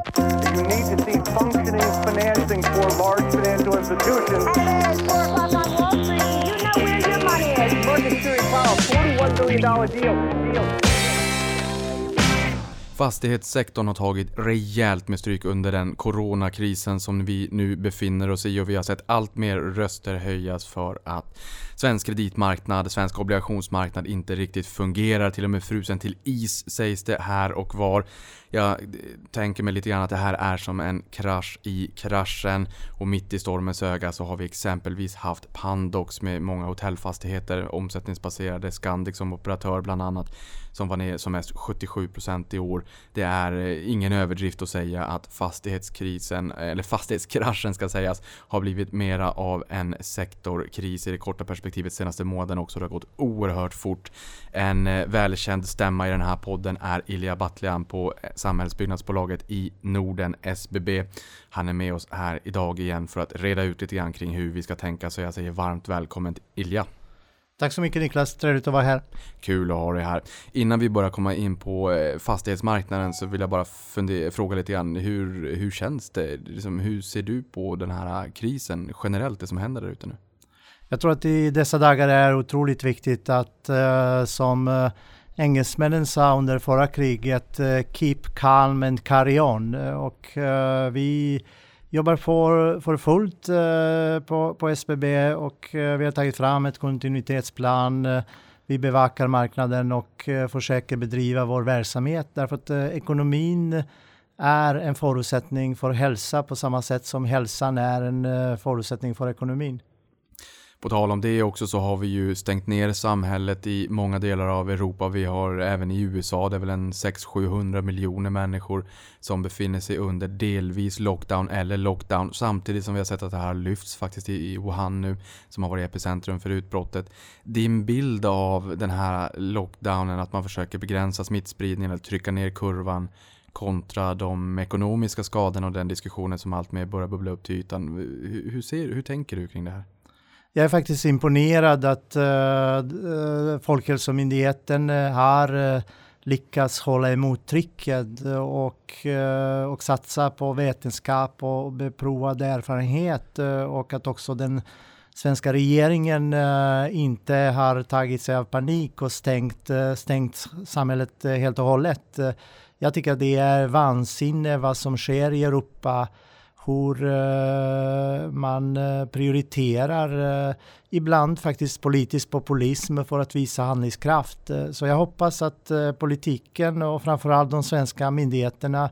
You need to see functioning financing for large financial institutions. Hey, it's 4 o'clock on Wall Street. You know where your money is. Market Series Powell, $41 billion deal. deal. Fastighetssektorn har tagit rejält med stryk under den coronakrisen som vi nu befinner oss i och vi har sett allt mer röster höjas för att svensk kreditmarknad, svensk obligationsmarknad inte riktigt fungerar. Till och med frusen till is sägs det här och var. Jag eh, tänker mig lite grann att det här är som en krasch i kraschen och mitt i stormens öga så har vi exempelvis haft Pandox med många hotellfastigheter, omsättningsbaserade, Scandic som operatör bland annat, som var ner som mest 77% i år. Det är eh, ingen överdrift att säga att fastighetskrisen, eller fastighetskraschen ska sägas, har blivit mera av en sektorkris i det korta perspektivet senaste månaden också. Det har gått oerhört fort. En eh, välkänd stämma i den här podden är Ilja Batljan på Samhällsbyggnadsbolaget i Norden, SBB. Han är med oss här idag igen för att reda ut lite grann kring hur vi ska tänka så jag säger varmt välkommen till Ilja. Tack så mycket Niklas, trevligt att vara här. Kul att ha dig här. Innan vi börjar komma in på eh, fastighetsmarknaden så vill jag bara fråga lite grann. Hur, hur känns det? Liksom, hur ser du på den här krisen generellt, det som händer där ute nu? Jag tror att i dessa dagar är otroligt viktigt att uh, som uh, engelsmännen sa under förra kriget, uh, keep calm and carry on. Eh, och eh, vi jobbar för, för fullt på, på SBB och vi har tagit fram ett kontinuitetsplan. vi bevakar marknaden och försöker bedriva vår verksamhet därför att ekonomin är en förutsättning för hälsa på samma sätt som hälsan är en förutsättning för ekonomin. På tal om det också så har vi ju stängt ner samhället i många delar av Europa. Vi har även i USA, det är väl en 600-700 miljoner människor som befinner sig under delvis lockdown eller lockdown. Samtidigt som vi har sett att det här lyfts faktiskt i Wuhan nu, som har varit epicentrum för utbrottet. Din bild av den här lockdownen, att man försöker begränsa smittspridningen eller trycka ner kurvan kontra de ekonomiska skadorna och den diskussionen som alltmer börjar bubbla upp till ytan. Hur, ser, hur tänker du kring det här? Jag är faktiskt imponerad att eh, eh, uh, Folkhälsomyndigheten eh, har uh, lyckats hålla emot trycket och, uh, och satsa på vetenskap och beprovad erfarenhet och att också den svenska regeringen inte har tagit sig av panik och stängt, stängt samhället helt och hållet. Jag tycker att det är vansinne vad som sker i Europa hur eh, man eh, prioriterar eh, ibland faktiskt politisk populism för att visa handlingskraft. Så jag hoppas att politiken och framförallt de svenska myndigheterna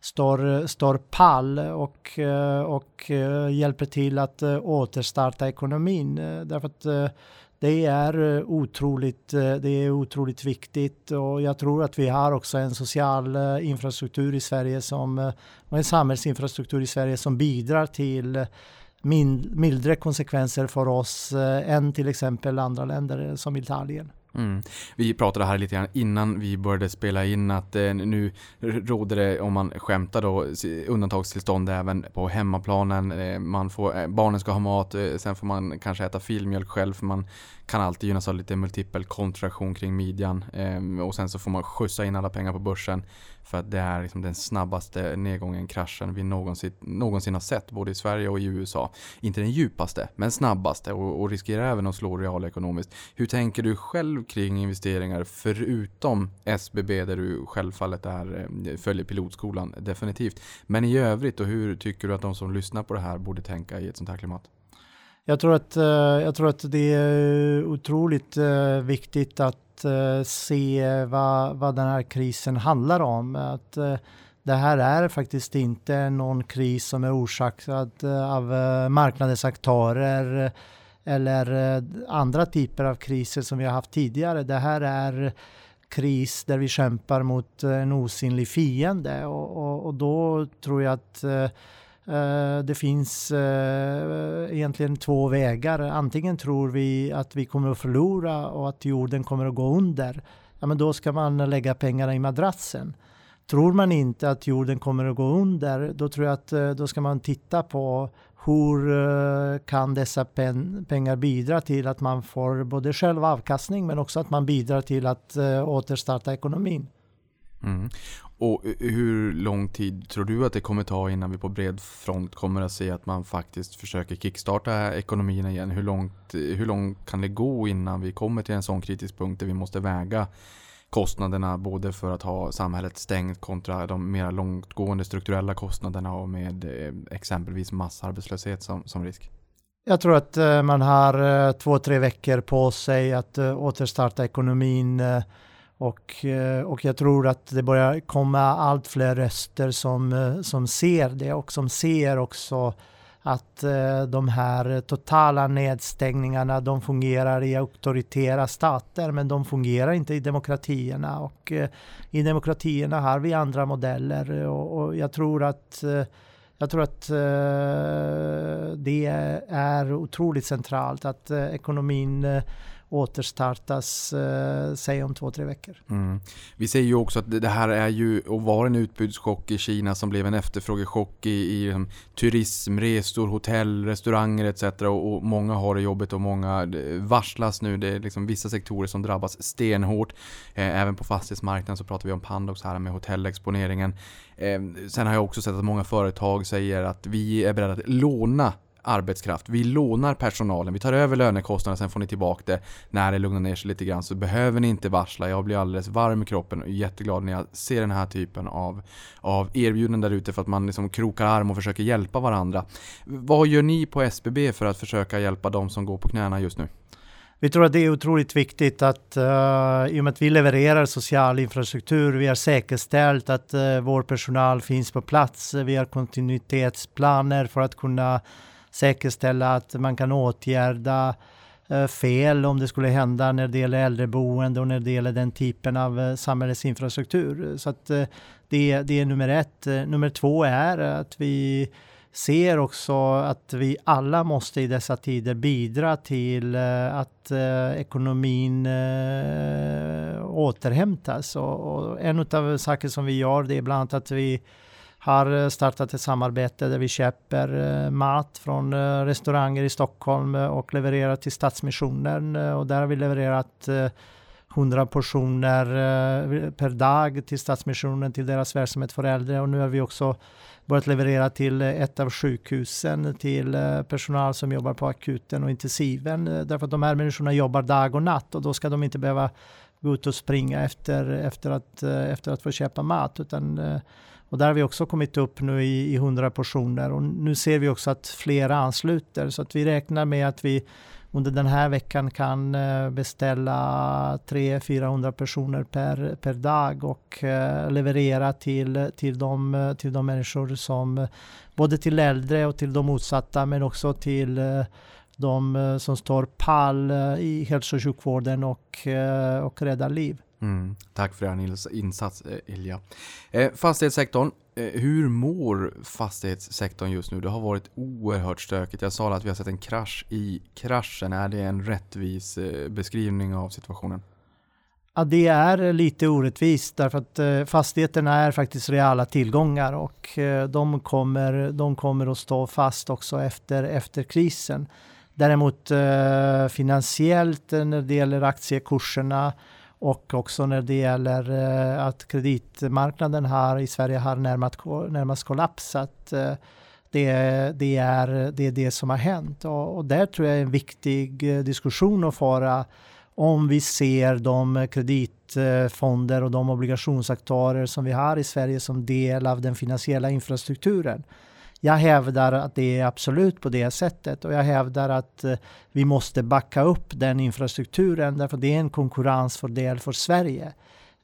står, står pall och, och hjälper till att återstarta ekonomin. Därför att det är eh, otroligt, eh, det är otroligt viktigt och jag tror att vi har också en social eh, infrastruktur i Sverige som, och en samhällsinfrastruktur i Sverige som bidrar till mildre konsekvenser för oss än till exempel andra länder som Italien. Mm. Vi pratade här lite grann innan vi började spela in att eh, nu råder det, om man skämtar då, undantagstillstånd även på hemmaplanen. Eh, man får, eh, barnen ska ha mat, eh, sen får man kanske äta filmjölk själv för man kan alltid gynnas av lite multipel kontraktion kring midjan. Ehm, och sen så får man skjutsa in alla pengar på börsen. För att det är liksom den snabbaste nedgången, kraschen vi någonsin, någonsin har sett både i Sverige och i USA. Inte den djupaste, men snabbaste och, och riskerar även att slå realekonomiskt. Hur tänker du själv kring investeringar förutom SBB där du självfallet är, eh, följer pilotskolan definitivt. Men i övrigt och hur tycker du att de som lyssnar på det här borde tänka i ett sånt här klimat? Jag tror att, eh, jag tror att det är otroligt eh, viktigt att eh, se vad, vad den här krisen handlar om. Att det här är faktiskt inte någon kris som är orsakad av marknadens aktörer eller andra typer av kriser som vi har haft tidigare. Det här är kris där vi kämpar mot en osynlig fiende och, och, och då tror jag att Eh, Eh, det finns eh, egentligen två vägar. Antingen tror vi att vi kommer att förlora och att jorden kommer att gå under. Ja, men då ska man lägga pengarna i madrassen. Tror man inte att jorden kommer att gå under, då tror jag att eh, då ska man titta på hur kan dessa pengar bidra till att man får både själv avkastning men också att man bidrar till att återstarta ekonomin. Mm. Och eh, hur lång tid tror du att det kommer ta innan vi på bred front kommer att se att man faktiskt försöker kickstarta ekonomin igen? Hur långt, eh, hur långt kan det gå innan vi kommer till en sån kritisk punkt där vi måste väga kostnaderna både för att ha samhället stängt kontra de mer långtgående strukturella kostnaderna och med eh, exempelvis massarbetslöshet som, som risk? Jag tror att man har två, tre veckor på sig att återstarta ekonomin och, eh, och jag tror att det börjar komma allt fler röster som, eh, som ser det och som ser också att eh, de här totala nedstängningarna de fungerar i auktoritära stater men de fungerar inte i demokratierna. Och i demokratierna har vi andra modeller. Och, och jag tror att jag tror att det är otroligt centralt att ekonomin återstartas, eh, säg om två, tre veckor. Mm. Vi säger ju också att det här är ju och var en utbudschock i Kina som blev en efterfrågechock i, i liksom um, turism, resor, hotell, restauranger etc. Och, och, många har det jobbigt och många varslas nu. Det är liksom vissa sektorer som drabbas stenhårt. Eh, även på fastighetsmarknaden så pratar vi om Pandox här med hotellexponeringen. Eh, sen har jag också sett att många företag säger att vi är beredda att låna arbetskraft. Vi lånar personalen, vi tar över lönekostnaderna, sen får ni tillbaka det när det lugnar ner sig lite grann. Så behöver ni inte varsla. Jag blir alldeles varm i kroppen och jätteglad när jag ser den här typen av, av erbjudanden där ute för att man liksom krokar arm och försöker hjälpa varandra. Vad gör ni på SBB för att försöka hjälpa de som går på knäna just nu? Vi tror att det är otroligt viktigt att uh, i och med att vi levererar social infrastruktur, vi har säkerställt att uh, vår personal finns på plats. Vi har kontinuitetsplaner för att kunna säkerställa att man kan åtgärda eh, fel om det skulle hända när det gäller äldreboende och när det gäller den typen av eh, samhällets infrastruktur. Så att eh, det, det är nummer ett. Nummer två är att vi ser också att vi alla måste i dessa tider bidra till att ekonomin återhämtas. Och en av saker som vi gör det är bland annat att vi har eh, startat ett samarbete där vi köper eh, mat från eh, restauranger i Stockholm och levererar till Stadsmissionen och där har vi levererat 100 portioner per dag till Stadsmissionen till deras verksamhet för äldre. Och nu har vi också börjat leverera till ett av sjukhusen till personal som jobbar på akuten och intensiven därför att de här människorna jobbar dag och natt och då ska de inte behöva gå ut och springa efter, efter, att, efter att få köpa mat utan och där har vi också kommit upp nu i, i 100 portioner och nu ser vi också att flera ansluter så att vi räknar med att vi under den här veckan kan eh, beställa 300-400 personer per, per dag och eh, leverera till, till, de, till de människor som både till äldre och till de utsatta men också till eh, de som står pall i hälso och sjukvården och, och räddar liv. Mm, tack för din insats eh, Ilja. Eh, fastighetssektorn, eh, hur mår fastighetssektorn just nu? Det har varit oerhört stökigt. Jag sa att vi har sett en krasch i kraschen. Är det en rättvis eh, beskrivning av situationen? Ja, det är lite orättvist därför att eh, fastigheterna är faktiskt reala tillgångar och eh, de, kommer, de kommer att stå fast också efter, efter krisen. Däremot finansiellt när det gäller aktiekurserna och också när det gäller eh, att kreditmarknaden här i Sverige har närmast, närmast kollapsat. Eh, det, det, är, det är det som har hänt och, och där tror jag är en viktig eh, diskussion att föra om vi ser de kreditfonder och de obligationsaktörer som vi har i Sverige som del av den finansiella infrastrukturen. Jag hävdar att det är absolut på det sättet och jag hävdar att eh, vi måste backa upp den infrastrukturen därför det är en konkurrensfördel för Sverige.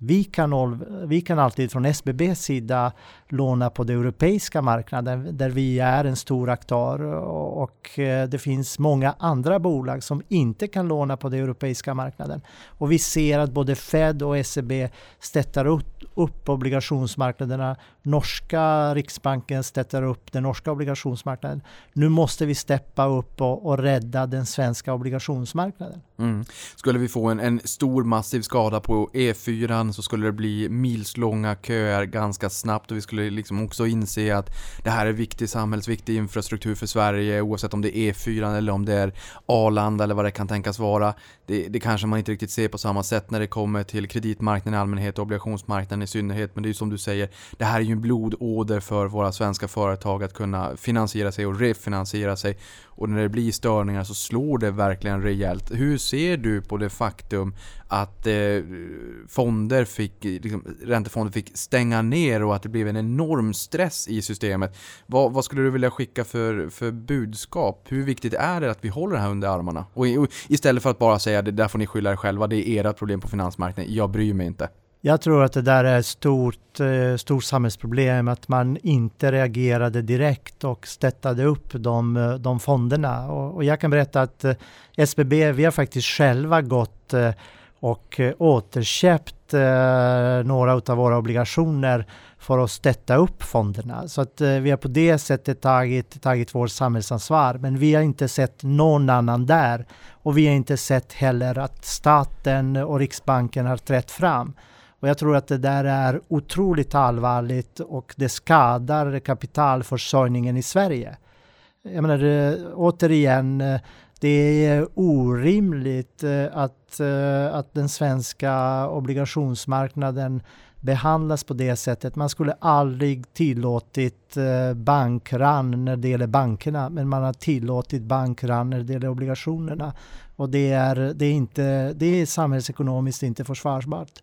Vi kan, vi kan alltid från SBBs sida låna på den europeiska marknaden där vi är en stor aktör och eh, det finns många andra bolag som inte kan låna på den europeiska marknaden. Och vi ser att både Fed och SEB stöttar upp obligationsmarknaderna norska riksbanken stöttar upp den norska obligationsmarknaden. Nu måste vi steppa upp och, och rädda den svenska obligationsmarknaden. Mm. Skulle vi få en, en, stor massiv skada på E4 så skulle det bli milslånga köer ganska snabbt och vi skulle liksom också inse att det här är viktig samhällsviktig infrastruktur för Sverige oavsett om det är E4 eller om det är Arlanda eller vad det kan tänkas vara. Det, det kanske man inte riktigt ser på samma sätt när det kommer till kreditmarknaden i allmänhet och obligationsmarknaden i synnerhet men det är ju som du säger, det här är ju en blodåder för våra svenska företag att kunna finansiera sig och refinansiera sig och när det blir störningar så slår det verkligen rejält. Hur ser du på det faktum att eh, fonder fick, liksom, räntefonder fick stänga ner och att det blev en enorm stress i systemet? Vad, vad, skulle du vilja skicka för, för budskap? Hur viktigt är det att vi håller det här under armarna? Och, och istället för att bara säga det där får ni skylla er själva, det är ert problem på finansmarknaden, jag bryr mig inte. Jag tror att det där är ett stort, eh, stort samhällsproblem, att man inte reagerade direkt och stöttade upp de, eh, de fonderna. Och, och jag kan berätta att eh, SBB, vi har faktiskt själva gått och återköpt några av våra obligationer för att stötta upp fonderna. Så att vi har på det sättet tagit, tagit vårt samhällsansvar. Men vi har inte sett någon annan där. Och vi har inte sett heller att staten och Riksbanken har trätt fram. Och jag tror att det där är otroligt allvarligt och det skadar kapitalförsörjningen i Sverige. Jag menar, eh, återigen, eh, det är orimligt eh, att, att den svenska obligationsmarknaden behandlas på det sättet. Man skulle aldrig tillåtit bankran när det gäller bankerna, men man har tillåtit bankran när det gäller obligationerna. Och det är, det är, inte, det är samhällsekonomiskt inte försvarbart.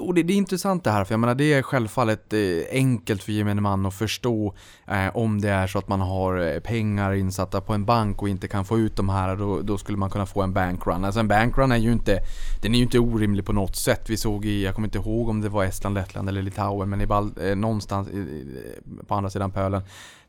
Och det, det, är intressant det här, för jag menar det är självfallet eh, enkelt för gemene man att förstå eh, om det är så att man har eh, pengar insatta på en bank och inte kan få ut de här, då, då skulle man kunna få en bankrun. Alltså en bankrun är ju inte, den är ju inte orimlig på något sätt. Vi såg i, jag kommer inte ihåg om det var Estland, Lettland eller Litauen, men i Bal, eh, någonstans i, på andra sidan pölen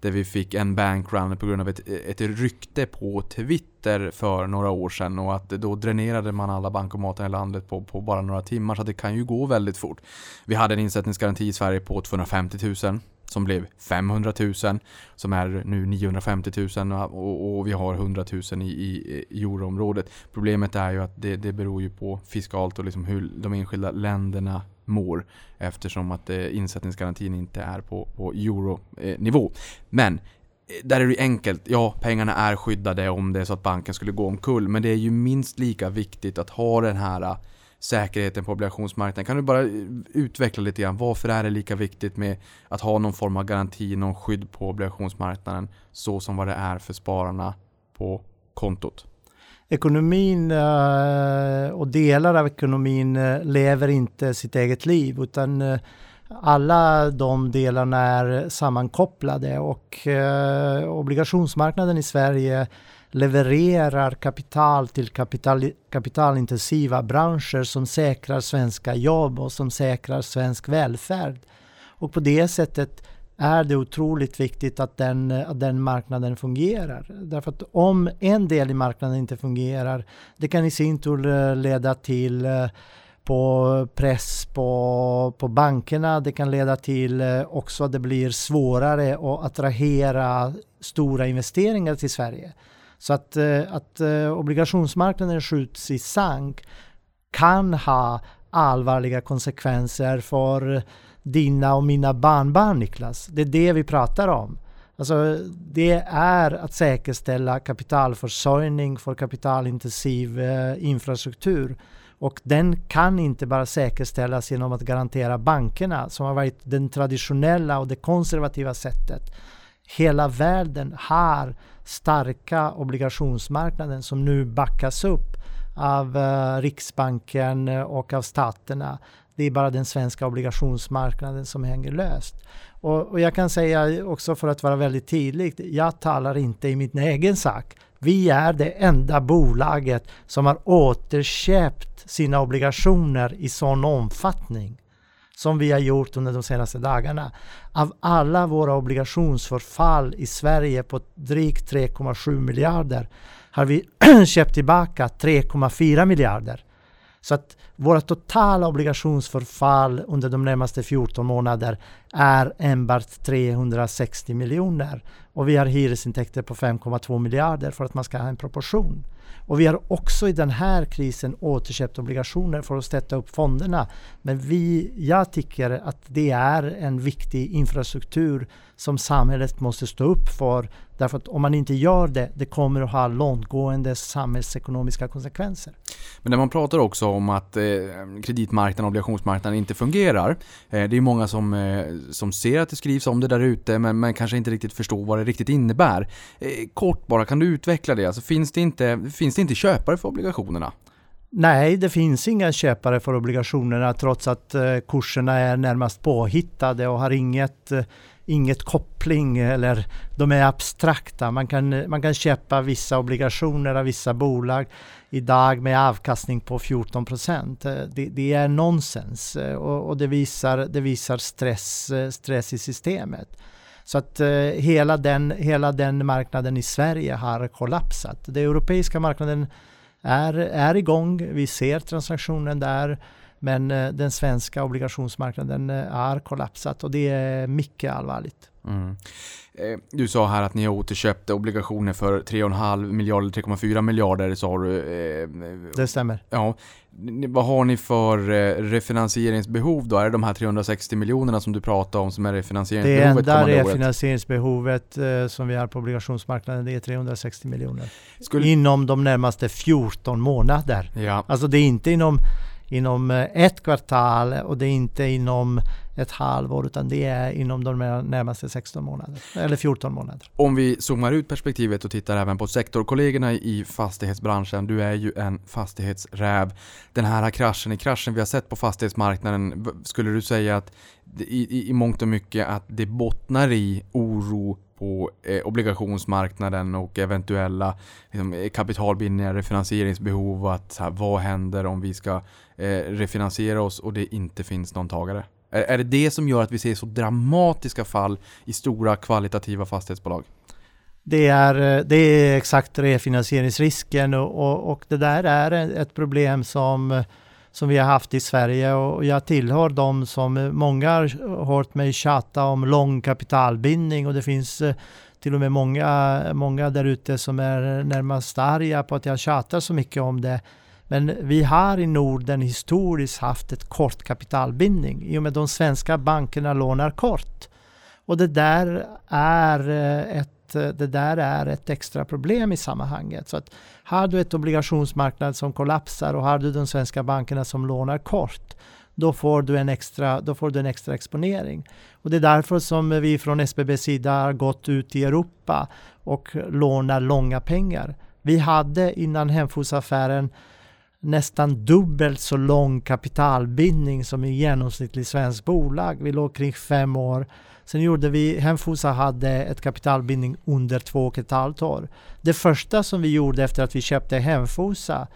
där vi fick en bankrun på grund av ett, ett rykte på Twitter för några år sedan och att då dränerade man alla bankomater i landet på, på bara några timmar så det kan ju gå väldigt fort. Vi hade en insättningsgaranti i Sverige på 250 000 som blev 500 000 som är nu 950 000 och, och vi har 100 000 i, i, i euroområdet. Problemet är ju att det, det beror ju på fiskalt och liksom hur de enskilda länderna mår eftersom att eh, insättningsgarantin inte är på, på euronivå. Eh, men eh, där är det enkelt. Ja, pengarna är skyddade om det är så att banken skulle gå omkull. Men det är ju minst lika viktigt att ha den här eh, säkerheten på obligationsmarknaden. Kan du bara eh, utveckla lite grann? Varför är det lika viktigt med att ha någon form av garanti, någon skydd på obligationsmarknaden så som vad det är för spararna på kontot? ekonomin eh, och delar av ekonomin eh, lever inte sitt eget liv utan alla de delarna är sammankopplade och obligationsmarknaden i Sverige levererar kapital till kapital, kapitalintensiva branscher som säkrar svenska jobb och som säkrar svensk välfärd. Och på det sättet är det otroligt viktigt att den, att den marknaden fungerar. Därför att om en del i marknaden inte fungerar, det kan i sin tur eh, leda till eh, på press på, på bankerna. Det kan leda till eh, också att det blir svårare att attrahera stora investeringar till Sverige. Så att, eh, att eh, obligationsmarknaden skjuts i sank kan ha allvarliga konsekvenser för dina och mina barnbarn Niklas. Det är det vi pratar om. Alltså, det är att säkerställa kapitalförsörjning för kapitalintensiv eh, infrastruktur. Och den kan inte bara säkerställas genom att garantera bankerna som har varit det traditionella och det konservativa sättet. Hela världen har starka obligationsmarknaden som nu backas upp av eh, Riksbanken och av staterna. Det är bara den svenska obligationsmarknaden som hänger löst. Och, och, jag kan säga också för att vara väldigt tydlig, jag talar inte i min egen sak. Vi är det enda bolaget som har återköpt sina obligationer i sån omfattning som vi har gjort under de senaste dagarna. Av alla våra obligationsförfall i Sverige på drygt 3,7 miljarder har vi köpt tillbaka 3,4 miljarder. Så att våra totala obligationsförfall under de närmaste 14 månaderna är enbart 360 miljoner. Och vi har hyresintäkter på 5,2 miljarder för att man ska ha en proportion. Och vi har också i den här krisen återköpt obligationer för att stötta upp fonderna. Men vi, jag tycker att det är en viktig infrastruktur som samhället måste stå upp för. Därför att om man inte gör det, det kommer att ha långtgående samhällsekonomiska konsekvenser. Men när man pratar också om att eh, kreditmarknaden och obligationsmarknaden inte fungerar. Eh, det är många som, eh, som ser att det skrivs om det där ute men, men kanske inte riktigt förstår vad det riktigt innebär. Eh, kort bara, kan du utveckla det? Alltså, finns, det inte, finns det inte köpare för obligationerna? Nej, det finns inga köpare för obligationerna trots att eh, kurserna är närmast påhittade och har inget, eh, inget koppling eller de är abstrakta. Man kan, man kan köpa vissa obligationer av vissa bolag idag med avkastning på 14 procent. Eh, det, det, är nonsens eh, och, och, det visar, det visar stress, eh, stress i systemet. Så att eh, hela, den, hela den marknaden i Sverige har kollapsat. Den europeiska marknaden är, är igång. Vi ser transaktionen där. Men eh, den svenska obligationsmarknaden har kollapsat och det är mycket allvarligt. Mm. Eh, du sa här att ni har återköpt obligationer för 3,5 miljarder, 3,4 miljarder sa du. Eh, det stämmer. Ja. Vad har ni för refinansieringsbehov då? Är det de här 360 miljonerna som du pratade om som är refinansieringsbehovet Det enda refinansieringsbehovet som vi har på obligationsmarknaden det är 360 miljoner. Skulle... Inom de närmaste 14 månader. Ja. Alltså det är inte inom inom eh, ett kvartal och det är inte inom ett halvår utan det är inom de närmaste 16 månader eller 14 månader. Om vi zoomar ut perspektivet och tittar även på sektorkollegorna i fastighetsbranschen. Du är ju en fastighetsräv. Den här kraschen i kraschen vi har sett på fastighetsmarknaden, skulle du säga att i, i, i mångt och mycket att det bottnar i oro på eh, obligationsmarknaden och eventuella liksom, eh, kapitalbindningar, refinansieringsbehov. Att, här, vad händer om vi ska eh, refinansiera oss och det inte finns någon tagare? Är, är det det som gör att vi ser så dramatiska fall i stora kvalitativa fastighetsbolag? Det är, eh, det är exakt refinansieringsrisken och, och, och det där är ett problem som som vi har haft i Sverige och jag tillhör de som eh, många har hört mig tjata om lång kapitalbindning och det finns eh, till och med många, många där ute som är närmast arga på att jag tjatar så mycket om det. Men vi har i Norden historiskt haft ett kort kapitalbindning i och med att de svenska bankerna lånar kort. Och det där är eh, ett Eh, det där är ett extra problem i sammanhanget. Så att har du ett obligationsmarknad som kollapsar och har du de svenska bankerna som lånar kort, då får du en extra, då får du en extra exponering. Och det är därför som vi från SBB sida har gått ut i Europa och lånar långa pengar. Vi hade innan Hemfosaffären nästan dubbelt så lång kapitalbindning som i genomsnittlig svensk bolag. Vi låg kring fem år Sen gjorde vi, Hemfosa hade ett kapitalbindning under två och ett halvt år. Det första som vi gjorde efter att vi köpte Hemfosa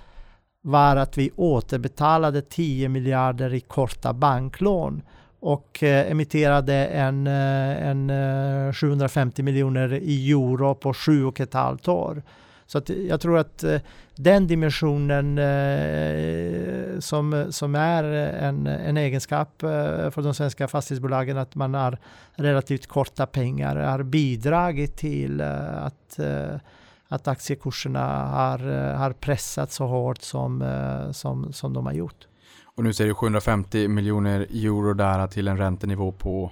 var att vi återbetalade 10 miljarder i korta banklån och eh, emitterade en, eh, en eh, 750 miljoner i euro på sju och ett halvt år. Så att jag tror att eh, den dimensionen eh, som, som är en, en egenskap eh, för de svenska fastighetsbolagen att man har relativt korta pengar har bidragit till att att aktiekurserna har, har pressats så hårt som, som, som de har gjort. Och nu ser du 750 miljoner euro där till en räntenivå på?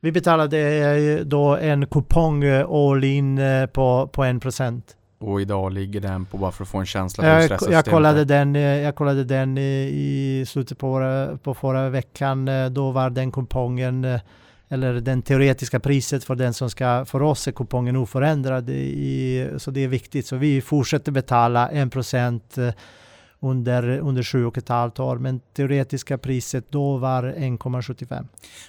Vi betalade då en kupong all in på, på 1 procent. Och idag ligger den på, bara för att få en känsla för jag, jag kollade den, eh, Jag kollade den i slutet på, på förra veckan. Eh, då var den kupongen eh, eller den teoretiska priset för den som ska, för oss är kupongen oförändrad. I, så det är viktigt. Så vi fortsätter betala 1% under, under sju och ett halvt år. Men teoretiska priset då var 1,75.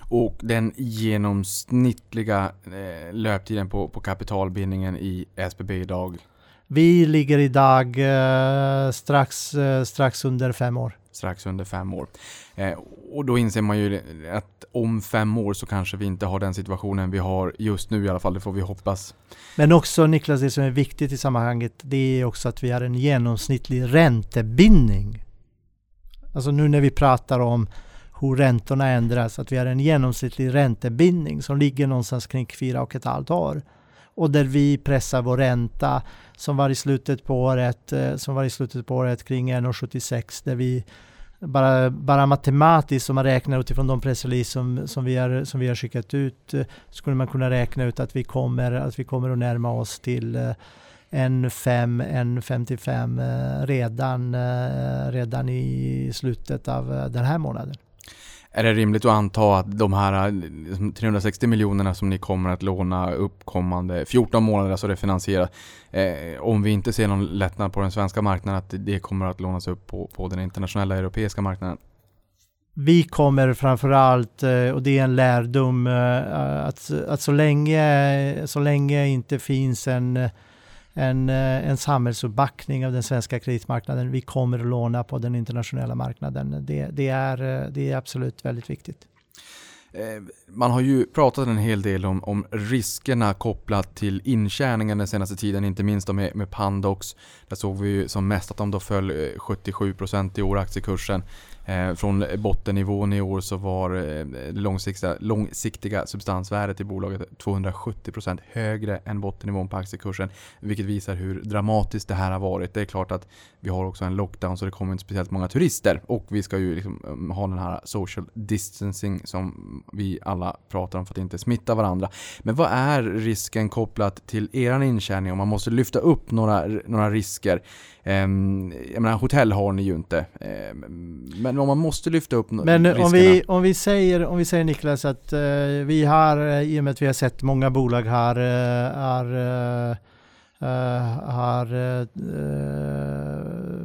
Och den genomsnittliga eh, löptiden på, på kapitalbindningen i SBB idag? Vi ligger idag eh, strax, eh, strax under fem år. Strax under fem år. Eh, och då inser man ju att om fem år så kanske vi inte har den situationen vi har just nu i alla fall. Det får vi hoppas. Men också Niklas, det som är viktigt i sammanhanget det är också att vi har en genomsnittlig räntebindning Alltså nu när vi pratar om hur räntorna ändras, att vi har en genomsnittlig räntebindning som ligger någonstans kring fyra och ett halvt år. Och där vi pressar vår ränta som var i slutet på året, eh, som var i slutet på året kring 1,76 där vi bara, bara matematiskt om man räknar utifrån de pressrelease som, som, vi har, som vi har skickat ut eh, skulle man kunna räkna ut att vi kommer att, vi kommer att närma oss till eh, en 5, en 55 redan, redan i slutet av den här månaden. Är det rimligt att anta att de här eh, liksom 360 miljonerna som ni kommer att låna upp kommande 14 månader, alltså refinansiera, eh, om vi inte ser någon lättnad på den svenska marknaden, att det kommer att lånas upp på, på den internationella europeiska marknaden? Vi kommer framförallt, eh, och det är en lärdom, eh, att, att så, länge, så länge inte finns en en, eh, en samhällsuppbackning av den svenska kreditmarknaden. Vi kommer att låna på den internationella marknaden. Det, det, är, eh, det är absolut väldigt viktigt. Eh, man har ju pratat en hel del om, om riskerna kopplat till intjäningen den senaste tiden, inte minst med, med Pandox. Där såg vi ju som mest att de då föll 77% i år, aktiekursen. Eh, från bottennivån i år så var det långsiktiga, långsiktiga substansvärdet i bolaget 270% högre än bottennivån på aktiekursen. Vilket visar hur dramatiskt det här har varit. Det är klart att vi har också en lockdown så det kommer inte speciellt många turister. Och vi ska ju liksom um, ha den här social distancing som vi alla pratar om för att inte smitta varandra. Men vad är risken kopplat till er intjäning om man måste lyfta upp några, några risker? Um, jag menar, hotell har ni ju inte. Um, men om man måste lyfta upp Men riskerna. om vi, om vi, säger, om vi säger Niklas att uh, vi har, uh, i och med att vi har sett många bolag här, har, har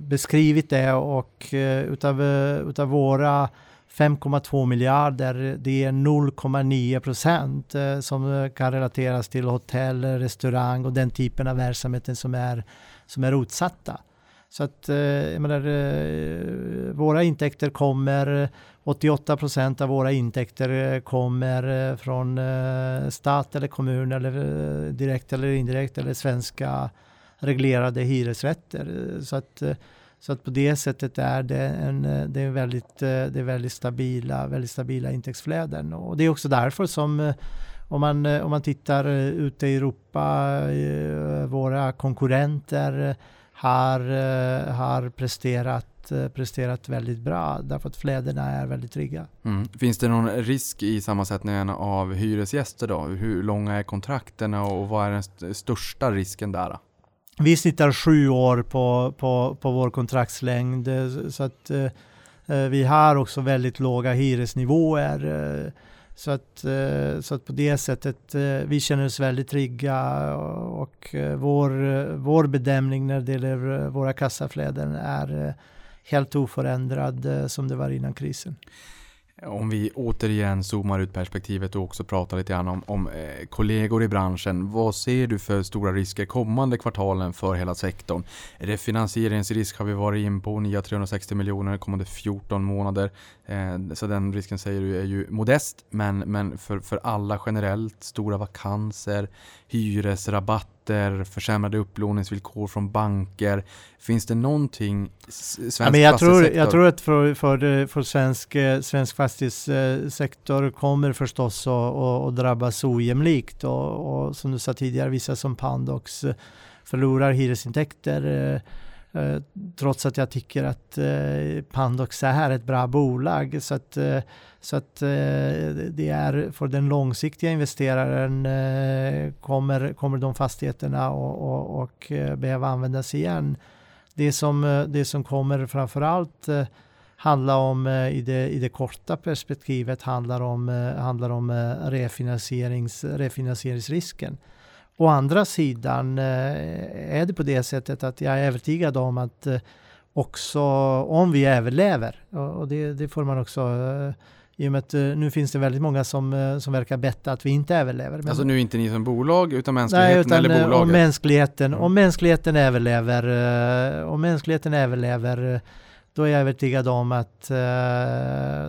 beskrivit det och utav, utav våra 5,2 miljarder, det är 0,9 procent som kan relateras till hotell, restaurang och den typen av verksamheten som är, som är utsatta. Så att eh, jag menar, eh, våra intäkter kommer, 88 procent av våra intäkter eh, kommer från stat eller kommun eller direkt eller indirekt eller svenska reglerade hyresrätter. Så att, så att på det sättet är det, en, det är väldigt, det är väldigt, stabila, väldigt stabila intäktsflöden. Och det är också därför som om man, om man tittar ute i Europa, våra konkurrenter har, eh, har presterat, eh, presterat väldigt bra därför att flödena är väldigt trygga. Mm. Finns det någon risk i sammansättningen av hyresgäster då? Hur långa är kontrakten och vad är den största risken där? Vi snittar sju år på, på, på vår kontraktslängd så att eh, eh vi har också väldigt låga hyresnivåer. Eh, så att, eh, så att på det sättet, eh, vi känner oss väldigt trygga och eh, vår, vår bedömning när det gäller våra kassaflöden är helt oförändrad som det var innan krisen. Om vi återigen zoomar ut perspektivet och också pratar lite grann om, om eh, kollegor i branschen. Vad ser du för stora risker kommande kvartalen för hela sektorn? Refinansieringsrisk har vi varit in på, nya 360 miljoner kommande 14 månader. Eh, så den risken säger du är ju modest, men, men för, för alla generellt, stora vakanser, hyresrabatt räntor, försämrade upplåningsvillkor från banker. Finns det någonting svensk ja, men jag, tror, jag tror att för, för, för svensk, eh, svensk fastighetssektor kommer förstås att, att drabbas ojämlikt och, och som du sa tidigare, vissa som Pandox eh, förlorar hyresintäkter eh, trots att jag tycker att eh, Pandox är ett bra bolag. Så att eh, så att eh, det är för den långsiktiga investeraren kommer, kommer de fastigheterna och, och, och behöva användas igen. Det som, det som kommer framförallt handla om i det, i det korta perspektivet handlar om, handlar om refinansierings, refinansieringsrisken. Å andra sidan är det på det sättet att jag är övertygad om att också om vi överlever, och det, det får man också i och med att nu finns det väldigt många som, som verkar betta att vi inte överlever. Men, alltså nu inte ni som bolag utan mänskligheten nej, utan, eller eh, bolaget? Om mänskligheten, mm. om mänskligheten överlever, om mänskligheten överlever då är jag övertygad om att, eh,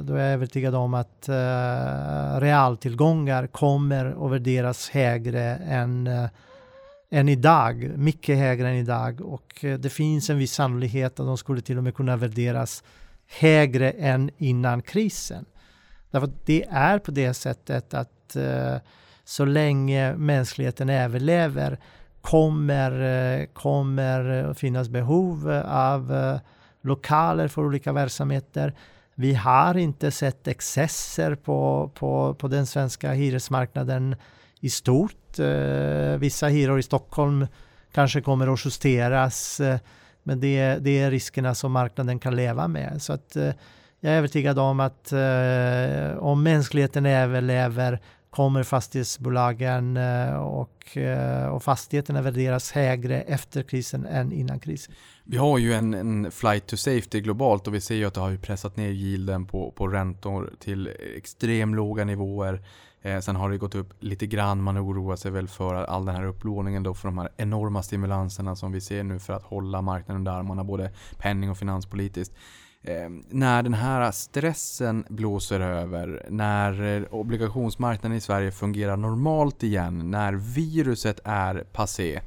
då är jag övertygad om att eh, realtillgångar kommer att värderas högre än, eh, än idag. Mycket högre än idag och det finns en viss sannolikhet att de skulle till och med kunna värderas högre än innan krisen. Därför att det är på det sättet att så länge mänskligheten överlever kommer, det kommer finnas behov av lokaler för olika verksamheter. Vi har inte sett excesser på, på, på den svenska hyresmarknaden i stort. Eh, vissa hyror i Stockholm kanske kommer att justeras, eh, men det, det är riskerna som marknaden kan leva med. Så att, eh, jag är övertygad om att eh, om mänskligheten överlever kommer fastighetsbolagen eh, och, eh, och fastigheterna värderas högre efter krisen än innan krisen. Vi har ju en, en flight to safety globalt och vi ser ju att det har ju pressat ner yielden på, på räntor till extremt låga nivåer. Eh, sen har det gått upp lite grann. Man oroar sig väl för all den här upplåningen då för de här enorma stimulanserna som vi ser nu för att hålla marknaden under armarna både penning och finanspolitiskt. Eh, när den här stressen blåser över, när eh, obligationsmarknaden i Sverige fungerar normalt igen, när viruset är passé.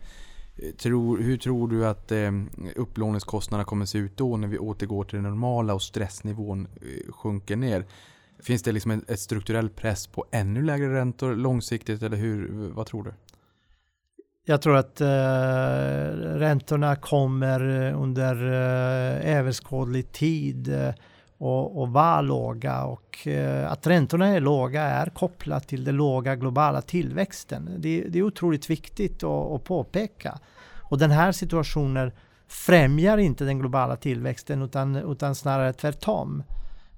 Eh, tror, hur tror du att eh, upplåningskostnaderna kommer se ut då när vi återgår till det normala och stressnivån eh, sjunker ner? Finns det liksom ett strukturell press på ännu lägre räntor långsiktigt eller hur, vad tror du? Jag tror att eh, räntorna kommer eh, under eh, överskådlig tid eh, och, och vara låga och eh, att räntorna är låga är kopplat till den låga globala tillväxten. Det, det är otroligt viktigt att, att påpeka. Och den här situationen främjar inte den globala tillväxten utan, utan snarare tvärtom.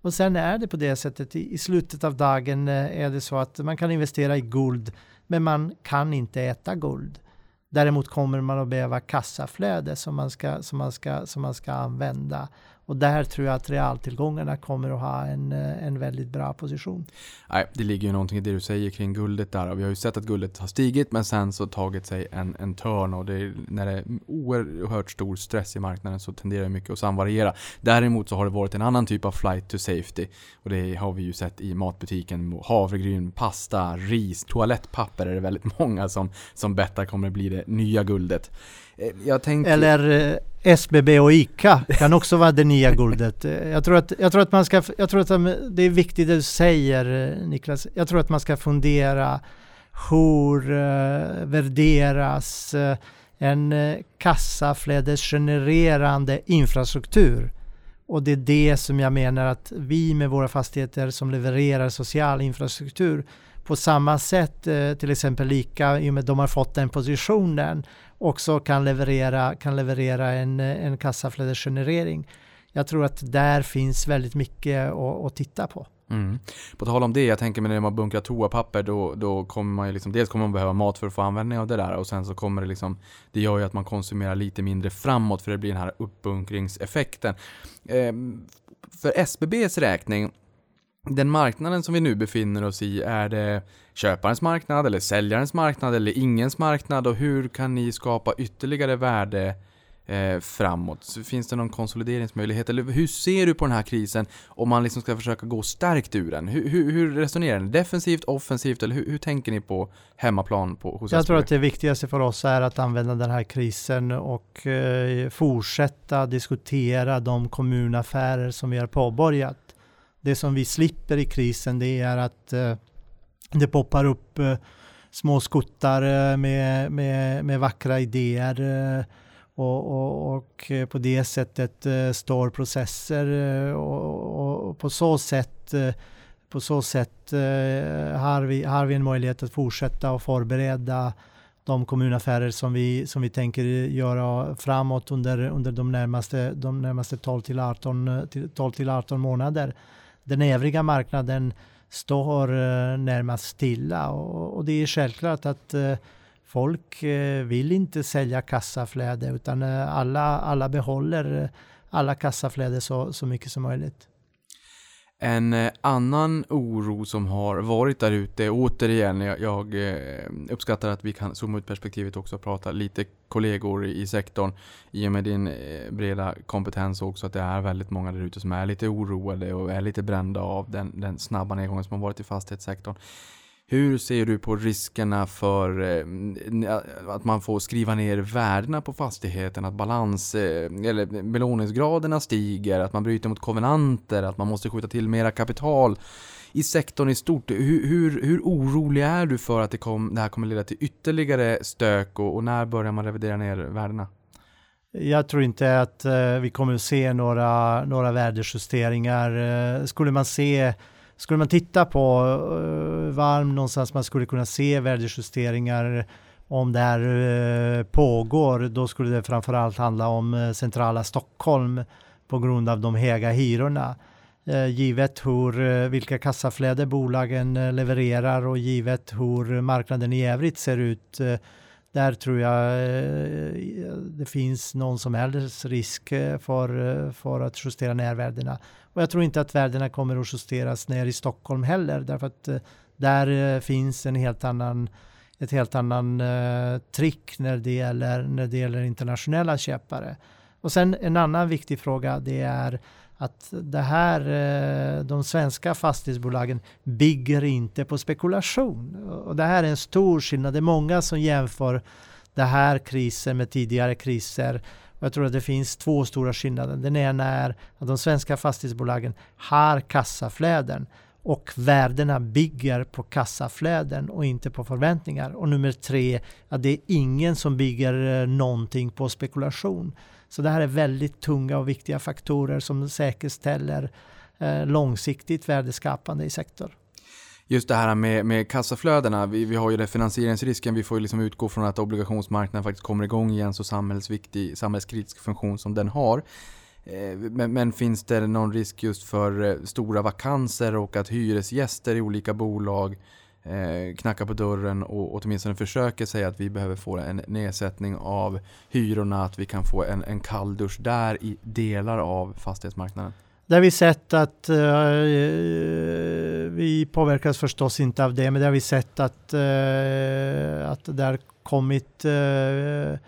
Och sen är det på det sättet i, i slutet av dagen eh, är det så att man kan investera i guld men man kan inte äta guld. Däremot kommer man att behöva kassaflöde som man ska, som man ska, som man ska använda. Och där tror jag att realtillgångarna kommer att ha en, eh, en väldigt bra position. Nej, det ligger ju någonting i det du säger kring guldet där. Vi har ju sett att guldet har stigit men sen så tagit sig en, en törn och det är, när det är oerhört stor stress i marknaden så tenderar mycket att samvariera. Däremot så har det varit en annan typ av flight to safety och det har vi ju sett i matbutiken. Havregryn, pasta, ris, toalettpapper är det väldigt många som, som bettar kommer att bli det nya guldet. Eh, tänkte... Eller eh, SBB och ICA kan också vara det nya guldet. Eh, jag tror att, jag tror att man ska, jag tror att det är viktigt det du säger Niklas. Jag tror att man ska fundera hur uh, värderas uh, en uh, kassaflödesgenererande infrastruktur. Och det är det som jag menar att vi med våra fastigheter som levererar social infrastruktur på samma sätt, till exempel lika i och med att de har fått den positionen också kan leverera, kan leverera en, en kassaflödesgenerering. Jag tror att där finns väldigt mycket att, att titta på. Mm. På tal om det, jag tänker mig när man bunkrar toapapper då, då kommer man ju liksom, dels kommer man behöva mat för att få användning av det där och sen så kommer det liksom, det gör ju att man konsumerar lite mindre framåt för det blir den här uppbunkringseffekten. Eh, för SBBs räkning den marknaden som vi nu befinner oss i, är det köparens marknad eller säljarens marknad eller ingens marknad och hur kan ni skapa ytterligare värde eh, framåt? Finns det någon konsolideringsmöjlighet eller hur ser du på den här krisen om man liksom ska försöka gå stärkt ur den? Hur, hur, hur resonerar ni? Defensivt, offensivt eller hur, hur, tänker ni på hemmaplan på, hos Jag tror att det viktigaste för oss är att använda den här krisen och eh, fortsätta diskutera de kommunaffärer som vi har påbörjat det som vi slipper i krisen det är att eh, det poppar upp eh, små skuttar eh, med, med, med vackra idéer eh, och, och, och, eh, på det sättet eh, står processer eh, och, och, på så sätt eh, på så sätt eh, har, vi, har vi en möjlighet att fortsätta och förbereda de kommunaffärer som vi, som vi tänker göra framåt under, under de närmaste, de närmaste 12 till 18, 12 till 18 månader den övriga marknaden står eh, närmast stilla och, det är självklart att eh, folk eh, vill inte sälja kassaflöde utan alla, alla behåller alla kassaflöde så, så mycket som möjligt. En eh, annan oro som har varit där ute, återigen, jag, jag eh, uppskattar att vi kan zooma ut perspektivet också och prata lite kollegor i sektorn i och med din eh, breda kompetens också att det är väldigt många där ute som är lite oroade och är lite brända av den, den snabba nedgången som har varit i fastighetssektorn. Hur ser du på riskerna för eh, att man får skriva ner värdena på fastigheten, att balans eh, eller belåningsgraderna stiger, att man bryter mot konvenanter, att man måste skjuta till mera kapital i sektorn i stort. Hur, hur, hur orolig är du för att det, kom, det här kommer leda till ytterligare stök och, och när börjar man revidera ner värdena? Jag tror inte att eh, vi kommer att se några, några värdejusteringar. Skulle man se skulle man titta på uh, varm någonstans man skulle kunna se värdejusteringar om det här uh, pågår, då skulle det framförallt handla om uh, centrala Stockholm på grund av de höga hyrorna. Uh, givet hur, vilka kassaflöden bolagen levererar och givet hur marknaden i övrigt ser ut där tror jag det finns någon som helst risk för, för att justera ner värdena. Och jag tror inte att värdena kommer att justeras ner i Stockholm heller därför att eh, där eh, finns en helt annan ett helt annan eh, trick när det, gäller, när det gäller internationella köpare. Och sen en annan viktig fråga det är att det här, de svenska fastighetsbolagen bygger inte på spekulation. Och det här är en stor skillnad. Det är många som jämför det här krisen med tidigare kriser och jag tror att det finns två stora skillnader. Den ena är att de svenska fastighetsbolagen har kassaflöden och värdena bygger på kassaflöden och inte på förväntningar. Och nummer tre, att det är ingen som bygger eh, någonting på spekulation. Så det här är väldigt tunga och viktiga faktorer som säkerställer eh, långsiktigt värdeskapande i sektorn just det här med, med kassaflödena, vi, vi har ju finansieringsrisken, vi får ju liksom utgå från att obligationsmarknaden faktiskt kommer igång igen så samhällsviktig, samhällskritisk funktion som den har. Eh, men, men, finns det någon risk just för eh, stora vakanser och att hyresgäster i olika bolag eh, knackar på dörren och åtminstone försöker säga att vi behöver få en nedsättning av hyrorna, att vi kan få en, en kalldusch där i delar av fastighetsmarknaden? Där har vi sett att uh, vi påverkas förstås inte av det, men där har vi sett att, uh, att det har kommit uh,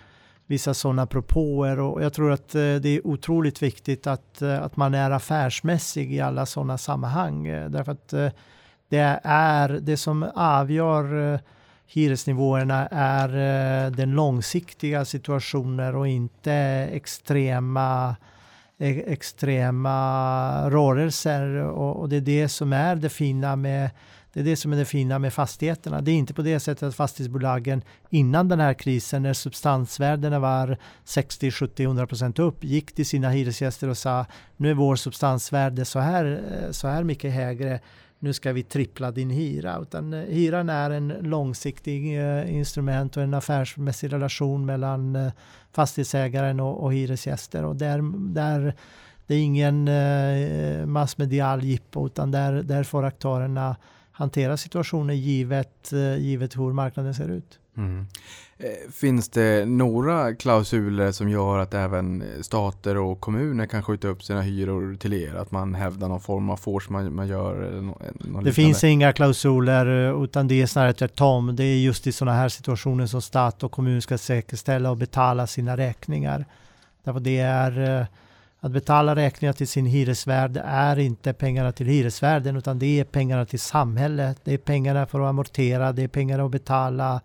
vissa sådana propåer och jag tror att det är otroligt viktigt att, att man är affärsmässig i alla sådana sammanhang. Därför att det är det som avgör hyresnivåerna är den långsiktiga situationen och inte extrema extrema rörelser och, och, det är det som är det fina med det är det som är det fina med fastigheterna. Det är inte på det sättet att fastighetsbolagen innan den här krisen när substansvärdena var 60, 70, 100 procent upp gick till sina hyresgäster och sa nu är vår substansvärde så här, eh, så här mycket högre nu ska vi trippla din hyra. Utan eh, hyran är en långsiktig eh, instrument och en affärsmässig relation mellan eh, fastighetsägaren och, och hyresgäster. Och där, där, det är ingen massmedial jippo utan där, där får aktörerna hantera situationen givet, givet hur marknaden ser ut. Mm. Eh, finns det några klausuler som gör att även stater och kommuner kan skjuta upp sina hyror till er? Att man hävdar någon form av force man, man gör? Någon det finns inga klausuler eh, utan det är snarare tvärtom. Det är just i sådana här situationer som stat och kommun ska säkerställa och betala sina räkningar. Därför det är eh, att betala räkningar till sin hyresvärd är inte pengarna till hyresvärden utan det är pengarna till samhället. Det är pengarna för att amortera, det är pengarna att betala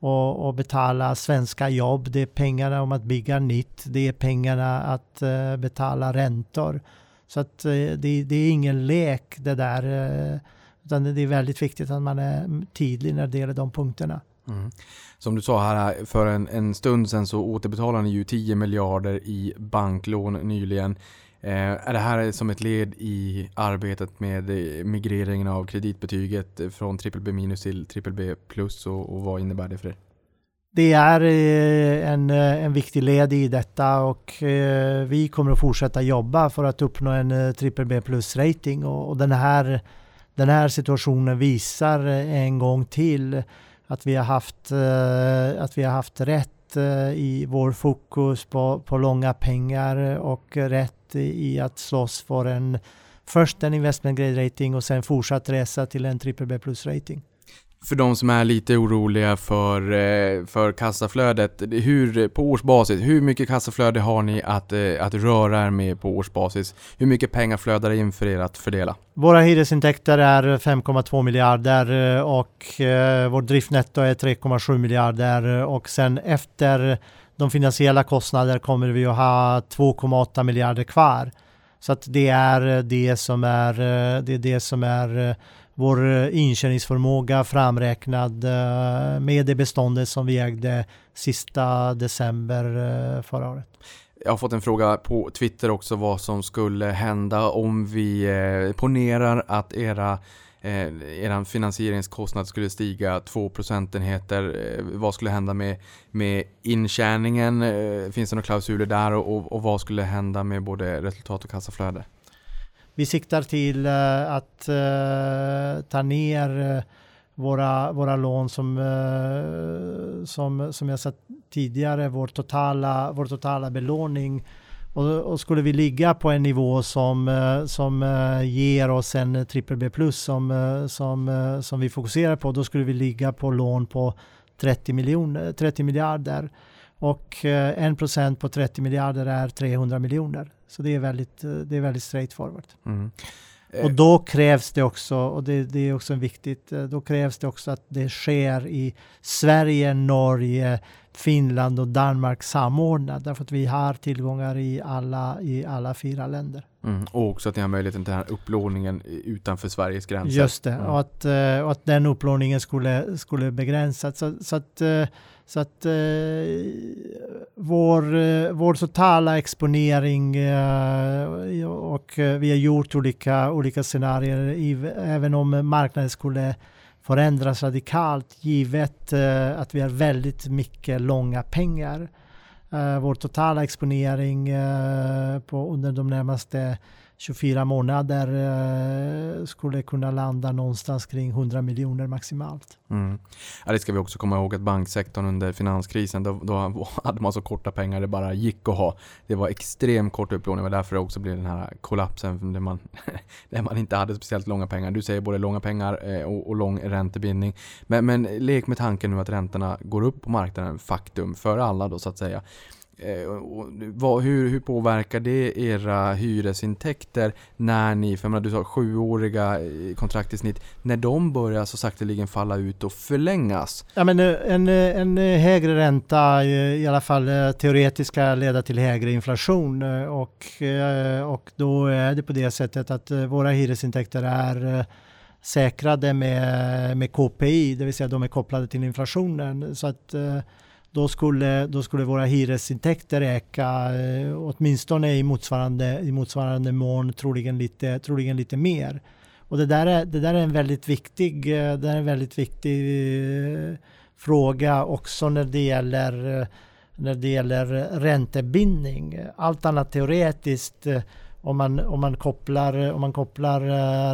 och, och, betala svenska jobb. Det är pengarna om att bygga nytt. Det är pengarna att uh, betala räntor. Så att uh, det, det, är ingen lek det där. Uh, utan det är väldigt viktigt att man är tydlig när det gäller de punkterna. Mm. Som du sa här för en, en stund sedan så återbetalade ni ju 10 miljarder i banklån nyligen. Eh, är det här som ett led i arbetet med eh, migreringen av kreditbetyget eh, från BBB minus till BBB plus och, och vad innebär det för er? Det är eh, en, en viktig led i detta och vi kommer att fortsätta jobba för att uppnå en BBB plus rating och, och den, här, den här situationen visar en gång till att vi har haft, att vi har haft rätt i vår fokus på, på långa pengar och rätt i att slåss för en först en investment grade rating och sen fortsatt resa till en triple B plus rating. För de som är lite oroliga för, eh, för kassaflödet, hur, på årsbasis, hur mycket kassaflöde har ni att, eh, att röra er med på årsbasis? Hur mycket pengar flödar in för er att fördela? Våra hyresintäkter är 5,2 miljarder eh, och vårt driftnetto är 3,7 miljarder och sen efter de finansiella kostnader kommer vi att ha 2,8 miljarder kvar. Så att det är eh, det som är, eh, det är det som är eh, vår inkörningsförmåga intjäningsförmåga framräknad med det beståndet som vi ägde sista december förra året. Jag har fått en fråga på Twitter också vad som skulle hända om vi ponerar att era eh, er finansieringskostnad skulle stiga 2 procentenheter. Eh, vad skulle hända med, med intjäningen? Eh, finns det några klausuler där och, och, vad skulle hända med både resultat och kassaflöde? Vi siktar till eh, att eh, ta ner eh, våra, våra lån som, som, som jag sa tidigare, vår totala, vår totala belåning. Och, och, skulle vi ligga på en nivå som, eh, som eh, ger oss en trippel B plus som, eh, som, som vi fokuserar på, då skulle vi ligga på lån på 30, miljoner, 30 miljarder. Och 1% på 30 miljarder är 300 miljoner. Så det är väldigt, det är väldigt straightforward. Mm. Och eh. då krävs det också, och det, det, är också viktigt, eh, då krävs det också att det sker i Sverige, Norge, Finland och Danmark samordnat. Därför att vi har tillgångar i alla, i alla fyra länder. Mm. Och också att ni har möjligheten till den här upplåningen utanför Sveriges gränser. Just det, mm. och, att, och att den upplåningen skulle, skulle begränsas. Så, så att så att eh, vår, eh, vår totala exponering eh, och eh, vi har gjort olika, olika scenarier i, även om marknaden skulle förändras radikalt givet eh, att vi har väldigt mycket långa pengar. Eh, vår totala exponering eh, på, under de närmaste 24 månader eh, skulle kunna landa någonstans kring 100 miljoner maximalt. Mm. Ja, det ska vi också komma ihåg att banksektorn under finanskrisen då, då hade man så korta pengar det bara gick att ha. Det var extremt kort upplåning och därför det också blev den här kollapsen där man, där man inte hade speciellt långa pengar. Du säger både långa pengar eh, och, och lång räntebindning. Men, men lek med tanken nu att räntorna går upp på marknaden, faktum, för alla då så att säga. Eh, vad, hur, hur påverkar det era hyresintäkter när ni, för menar, du sa sjuåriga eh, kontrakt i snitt, när de börjar så sakteligen falla ut och förlängas? Ja, men eh, en, en högre ränta, i alla fall teoretiskt, ska leda till högre inflation och, och då är det på det sättet att våra hyresintäkter är säkrade med, med KPI, det vill säga de är kopplade till inflationen. Så att då skulle, då skulle våra hyresintäkter öka eh, åtminstone i motsvarande, i motsvarande mån, troligen lite, troligen lite mer. Och det där är, det där är en väldigt viktig, eh, det är en väldigt viktig eh, fråga också när det gäller, eh, när det gäller räntebindning. Allt annat teoretiskt, eh, om man, om man, kopplar, om man kopplar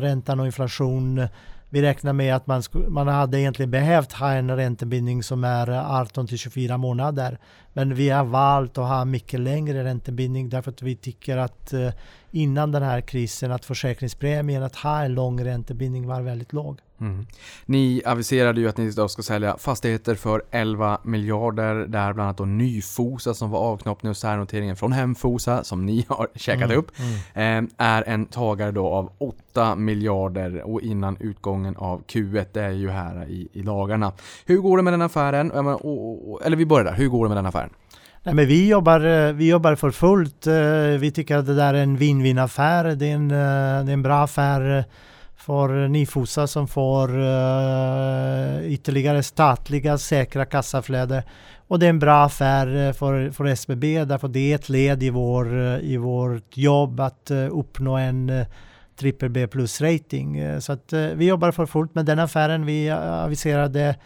räntan och inflation vi räknar med att man, man hade egentligen behövt ha en räntebindning som är eh, 18 till 24 månader. Men vi har valt att ha mycket längre räntebindning därför att vi tycker att eh, innan den här krisen att försäkringspremien att ha en lång räntebindning var väldigt låg. Mm. Ni aviserade ju att ni idag ska sälja fastigheter för 11 miljarder, där bland annat då Nyfosa som var avknoppning och särnoteringen från Hemfosa som ni har käkat mm. upp, mm. Eh, är en tagare då av 8 miljarder och innan utgången av Q1, det är ju här i, i dagarna. Hur går det med den affären? Eller vi börjar där, hur går det med den affären? Nej, men vi, jobbar, eh, vi jobbar för fullt. Eh, vi tycker att det där är en win-win affär. Det är en, eh, det är en bra affär för Nifosa som får ytterligare statliga säkra kassaflöde. Och det är en bra affär för, för SBB därför det är ett led i, vår, i vårt jobb att uppnå en trippel B plus rating. Så att vi jobbar för fullt med den affären. Vi aviserade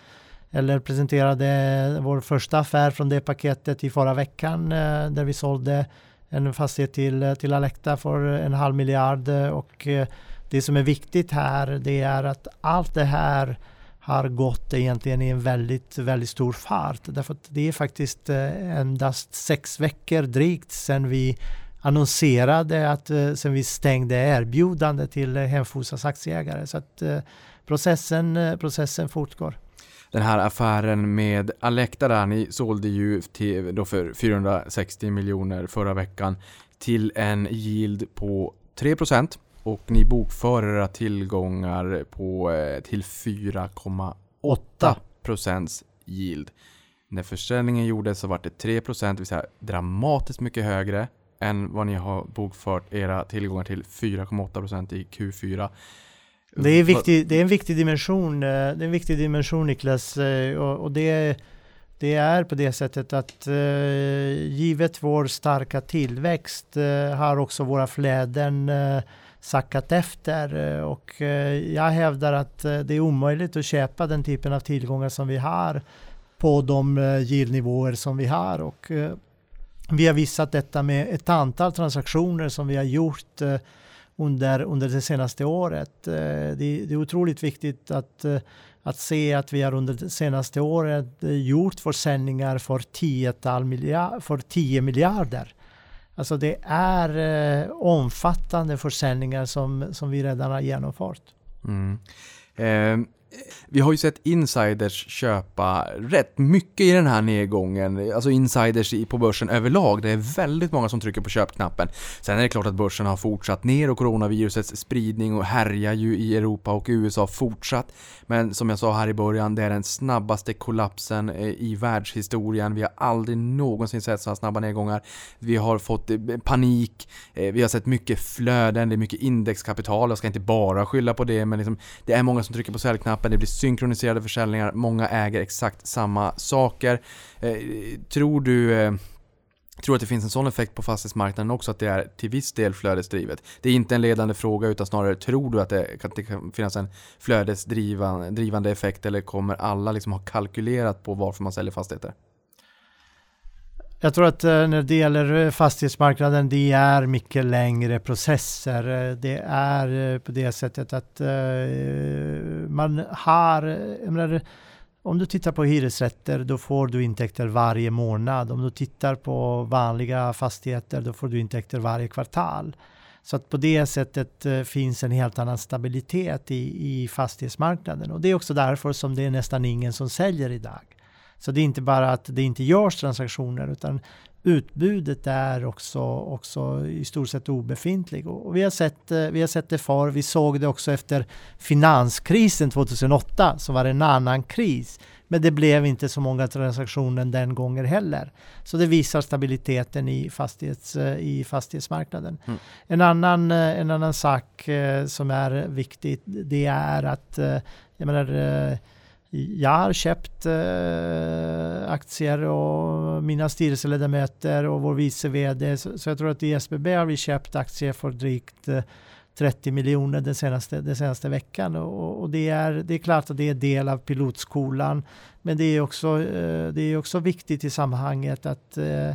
eller presenterade vår första affär från det paketet i förra veckan eh, där vi sålde en fastighet till, eh, till Alecta för en halv miljard och eh, det som är viktigt här det är att allt det här har gått egentligen i en väldigt, väldigt stor fart. Därför att det är faktiskt endast sex veckor drygt sedan vi annonserade att sen vi stängde erbjudande till Hemfosas aktieägare. Så att processen, processen fortgår. Den här affären med Alecta där, ni sålde ju till, då för 460 miljoner förra veckan till en yield på 3% och ni bokför era tillgångar på, eh, till 4,8 procents yield. När försäljningen gjordes så var det 3 procent, det vill säga dramatiskt mycket högre än vad ni har bokfört era tillgångar till 4,8 procent i Q4. Det är, viktig, det är en viktig dimension, eh, det är en viktig dimension Niklas eh, och, och det, det är på det sättet att eh, givet vår starka tillväxt har också våra flöden sackat efter och jag hävdar att det är omöjligt att köpa den typen av tillgångar som vi har på de yieldnivåer som vi har och vi har visat detta med ett antal transaktioner som vi har gjort under, under det senaste året. Eh, det, det är otroligt viktigt att, eh, att se att vi har under det senaste året eh, gjort försäljningar för 10, miljard, för 10 miljarder. Alltså det är omfattande försäljningar som, som vi redan har genomfört. Mm. Eh, vi har ju sett insiders köpa rätt mycket i den här nedgången. Alltså insiders på börsen överlag. Det är väldigt många som trycker på köpknappen. Sen är det klart att börsen har fortsatt ner och coronavirusets spridning och härjar ju i Europa och USA fortsatt. Men som jag sa här i början, det är den snabbaste kollapsen eh, i världshistorien. Vi har aldrig någonsin sett så här snabba nedgångar. Vi har fått eh, panik, eh, vi har sett mycket flöden, det är mycket indexkapital. Jag ska inte bara skylla på det, men liksom, det är många som trycker på säljknappen appen, det blir synkroniserade försäljningar, många äger exakt samma saker. Eh, tror du eh, Tror att det finns en sån effekt på fastighetsmarknaden också, att det är till viss del flödesdrivet? Det är inte en ledande fråga, utan snarare tror du att det kan, det kan finnas en flödesdrivande effekt, eller kommer alla liksom ha kalkylerat på varför man säljer fastigheter? Jag tror att eh, när det gäller eh, fastighetsmarknaden, det är mycket längre processer. Eh, det är på det sättet att man har, menar, om du tittar på hyresrätter, då får du intäkter varje månad. Om du tittar på vanliga fastigheter, då får du intäkter varje kvartal. Så att på det sättet finns en helt annan stabilitet i, i fastighetsmarknaden. Och det är också därför som det är nästan ingen som säljer idag. Så det är inte bara att det inte görs transaktioner utan utbudet är också, också i stort sett obefintligt. Och vi, har sett, eh, vi har sett det förr. Vi såg det också efter finanskrisen 2008 som var en annan kris. Men det blev inte så många transaktioner den gången heller. Så det visar stabiliteten i, fastighets, eh, i fastighetsmarknaden. Mm. En, annan, eh, en annan sak som är viktigt det är att jag menar, jag har köpt eh, aktier och mina styrelseledamöter och vår vice vd. Så, så, jag tror att i SBB har vi köpt aktier för drygt eh, 30 miljoner den senaste, den senaste veckan. Och, och, det, är, det är klart att det är del av pilotskolan. Men det är också, eh, det är också viktigt i sammanhanget att eh,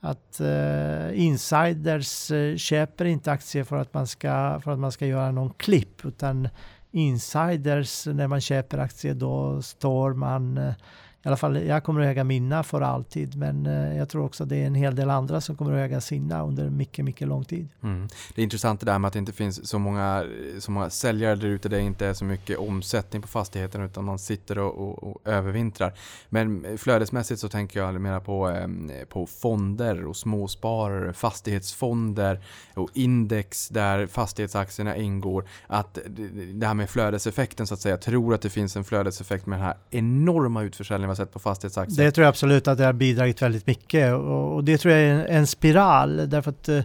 att eh, insiders eh, köper inte aktier för att man ska, för att man ska göra någon klipp utan insiders när man köper aktier då står man eh, i alla fall jag kommer att äga mina för alltid men eh, jag tror också det är en hel del andra som kommer att äga sina under mycket, mycket lång tid. Mm. Det är intressant det där med att det inte finns så många, så många säljare där ute. Det inte är så mycket omsättning på fastigheten utan man sitter och, och, och övervintrar. Men eh, flödesmässigt så tänker jag mer på, ehm, på fonder och småsparare, fastighetsfonder och index där fastighetsaktierna ingår. Att det här med flödeseffekten så att säga, jag tror att det finns en flödeseffekt med den här enorma utförsäljningen vi har sett på fastighetsaktier? Det tror jag absolut att det har bidragit väldigt mycket och, och det tror jag är en, en spiral därför att eh,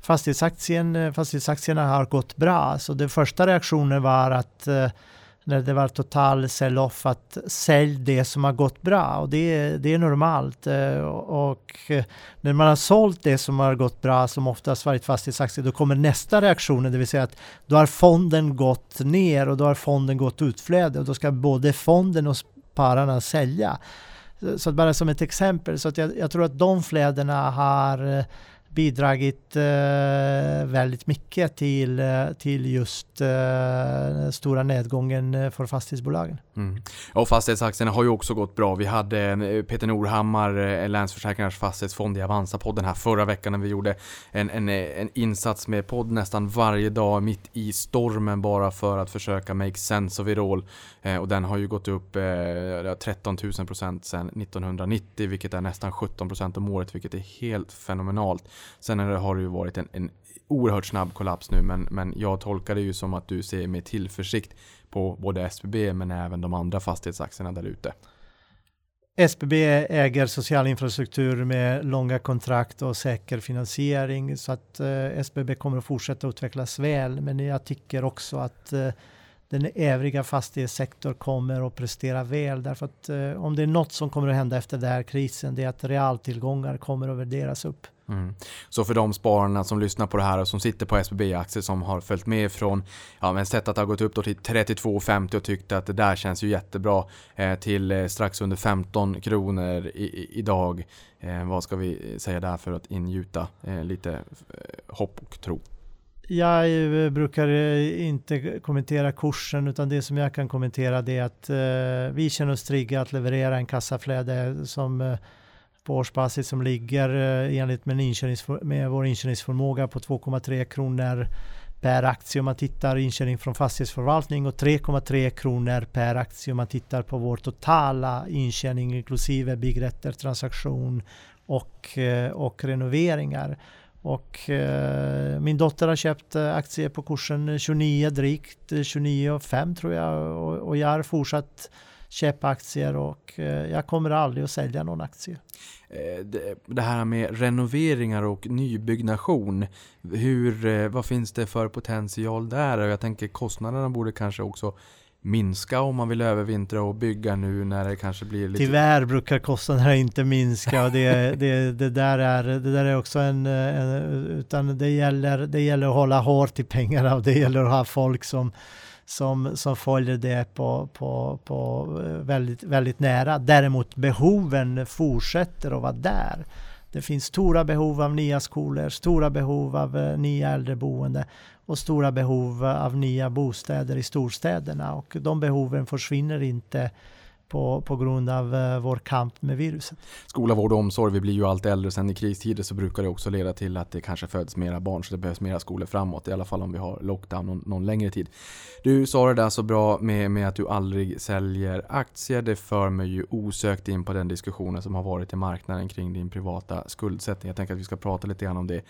fastighetsaktien, fastighetsaktierna har gått bra. Så den första reaktionen var att eh, när det var total sell-off att sälj det som har gått bra och det, det är normalt. Eh, och när man har sålt det som har gått bra, som oftast varit fastighetsaktier, då kommer nästa reaktion, det vill säga att då har fonden gått ner och då har fonden gått utflöde och då ska både fonden och pararna sälja. Så bara som ett exempel, så att jag, jag tror att de flödena har eh, bidragit eh, väldigt mycket till, eh, till just eh, stora nedgången eh, för fastighetsbolagen. Mm. Och fastighetsaktierna har ju också gått bra. Vi hade Peter Norhammar, Länsförsäkringars fastighetsfond i Avanza-podden här förra veckan när vi gjorde en, en, en insats med podd nästan varje dag mitt i stormen bara för att försöka make sense of it all. Eh, och den har ju gått upp eh, 13 000 procent sedan 1990 vilket är nästan 17 procent om året vilket är helt fenomenalt. Sen har det ju varit en, en oerhört snabb kollaps nu men, men jag tolkar det ju som att du ser med tillförsikt på både SBB men även de andra fastighetsaktierna där ute. SBB äger social infrastruktur med långa kontrakt och säker finansiering så att eh, SBB kommer att fortsätta utvecklas väl. Men jag tycker också att eh, den övriga fastighetssektorn kommer att prestera väl därför att eh, om det är något som kommer att hända efter den här krisen det är att realtillgångar kommer att värderas upp. Mm. Så för de spararna som lyssnar på det här och som sitter på SBB-aktier som har följt med från, ja men sett att det har gått upp då till 32,50 och tyckte att det där känns ju jättebra eh, till eh, strax under 15 kronor i, i, idag. Eh, vad ska vi eh, säga där för att ingjuta eh, lite eh, hopp och tro? Jag eh, brukar eh, inte kommentera kursen utan det som jag kan kommentera det är att eh, vi känner oss trygga att leverera en kassaflöde som på årsbasis som ligger eh, enligt med, med vår intjäningsförmåga på 2,3 kronor per aktie om man tittar intjäning från fastighetsförvaltning och 3,3 kronor per aktie om man tittar på vår totala intjäning inklusive byggrätter, transaktion och, och renoveringar. Och eh, min dotter har köpt eh, aktier på kursen 29 drygt, 29,5 tror jag och, och jag har fortsatt köpa aktier och eh, jag kommer aldrig att sälja någon aktie. Eh, det här med renoveringar och nybyggnation, hur, eh, vad finns det för potential där? Jag tänker kostnaderna borde kanske också minska om man vill övervintra och bygga nu när det kanske blir lite... Tyvärr brukar kostnaderna inte minska och det, det, det, där, är, det där är också en, en, utan det gäller, det gäller att hålla hårt i pengarna och det gäller att ha folk som som, som följer det på, på, på väldigt, väldigt nära. Däremot behoven fortsätter att vara där. Det finns stora behov av nya skolor, stora behov av eh, nya äldreboende och stora behov av nya bostäder i storstäderna och de behoven försvinner inte på, på grund av eh, vår kamp med viruset. Skola, vård och omsorg, vi blir ju allt äldre. Sen i kristider så brukar det också leda till att det kanske föds mera barn så det behövs mera skolor framåt. I alla fall om vi har lockdown någon, någon längre tid. Du sa det där så bra med, med att du aldrig säljer aktier. Det för mig ju osökt in på den diskussionen som har varit i marknaden kring din privata skuldsättning. Jag tänker att vi ska prata lite grann om det.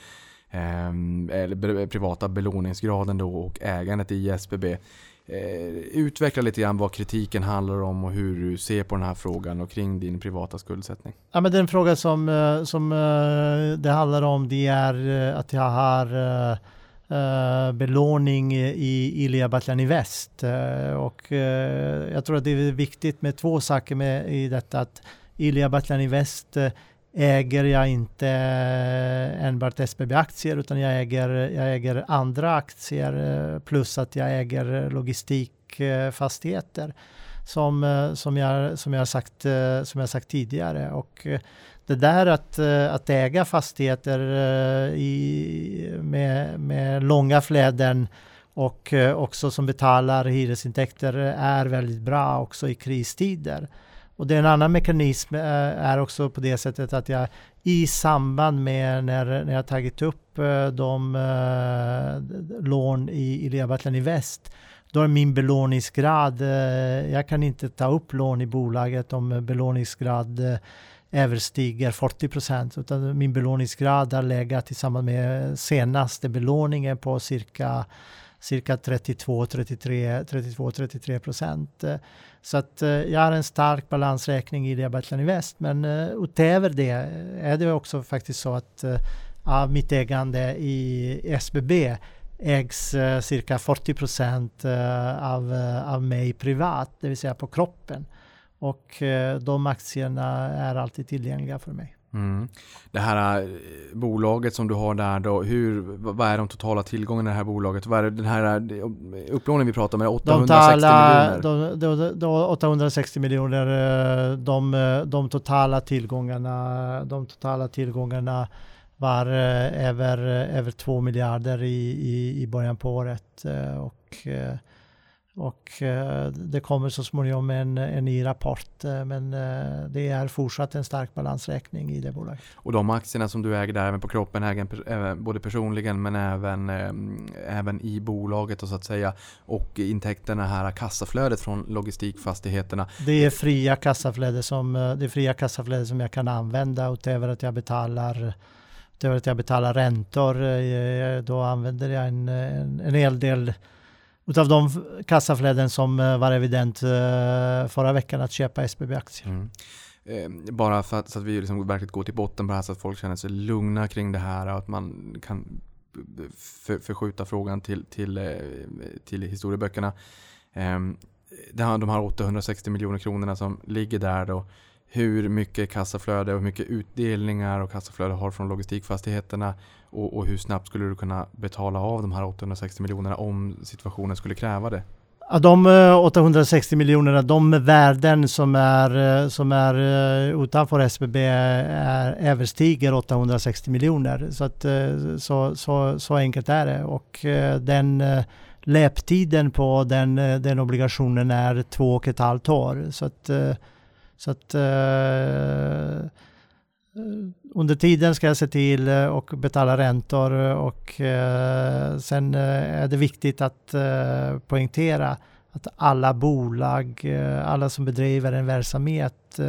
Ehm, eller privata belåningsgraden då och ägandet i SBB. Eh, utveckla lite grann vad kritiken handlar om och hur du ser på den här frågan och kring din privata skuldsättning. Ja, men den fråga som, eh, som eh, det handlar om det är att jag har belåning i Ilija Batljan Väst. Och jag tror att det är viktigt med två saker med i detta att Ilija Batljan Väst äger jag inte eh, enbart SBB-aktier utan jag äger, jag äger andra aktier eh, plus att jag äger eh, logistikfastigheter som, som, jag, som, jag sagt, som jag sagt tidigare. Och det där att, att äga fastigheter i, med, med långa flöden och också som betalar hyresintäkter är väldigt bra också i kristider. Och det är en annan mekanism eh, är också på det sättet att jag i samband med när, när jag tagit upp eh, de eh, lån i, i Leabatlen i väst då är min belåningsgrad, jag kan inte ta upp lån i bolaget om belåningsgrad överstiger 40 procent utan min belåningsgrad har legat i samband med senaste belåningen på cirka cirka 32-33 procent. Så att eh, jag har en stark balansräkning i Diabetlan Invest. Men eh, utöver det är det också faktiskt så att eh, av mitt ägande i SBB ägs cirka 40 procent av, av mig privat, det vill säga på kroppen. Och de aktierna är alltid tillgängliga för mig. Mm. Det här äh, bolaget som du har där då, hur, vad är de totala tillgångarna i det här bolaget? Vad är den här äh, upplåningen vi pratar om? Är 860 de miljoner? De, de, de, 860 miljoner, de, de totala tillgångarna, de totala tillgångarna var över, över 2 miljarder i, i, i början på året. och och eh, det kommer så småningom en, en ny rapport. Eh, men eh, det är fortsatt en stark balansräkning i det bolaget. Och de aktierna som du äger där även på kroppen, äger både personligen men även, även i bolaget och så att säga. Och intäkterna här, kassaflödet från logistikfastigheterna. Det är fria kassaflöde som, det är fria kassaflöde som jag kan använda utöver att jag betalar utöver att jag betalar räntor. Då använder jag en, en, en hel del utav de kassaflöden som eh, var evident eh, förra veckan att köpa SBB-aktier. Mm. Eh, bara för att, så att vi liksom verkligen går till botten på det här så att folk känner sig lugna kring det här och att man kan för, förskjuta frågan till, till, till historieböckerna. Ehm, de här 860 miljoner kronorna som ligger där då hur mycket kassaflöde och hur mycket utdelningar och kassaflöde har från logistikfastigheterna och, och, hur snabbt skulle du kunna betala av de här 860 miljonerna om situationen skulle kräva det? Ja, de eh, 860 miljonerna, de värden som är, eh, som är eh, utanför SBB är, överstiger 860 miljoner. Så, att, så, så, så enkelt är det. Och den löptiden på den, den obligationen är två och ett halvt år. Så att, så att eh, under tiden ska jag se till eh, och betala räntor och eh, sen eh, är det viktigt att eh, poängtera att alla bolag, alla som bedriver en verksamhet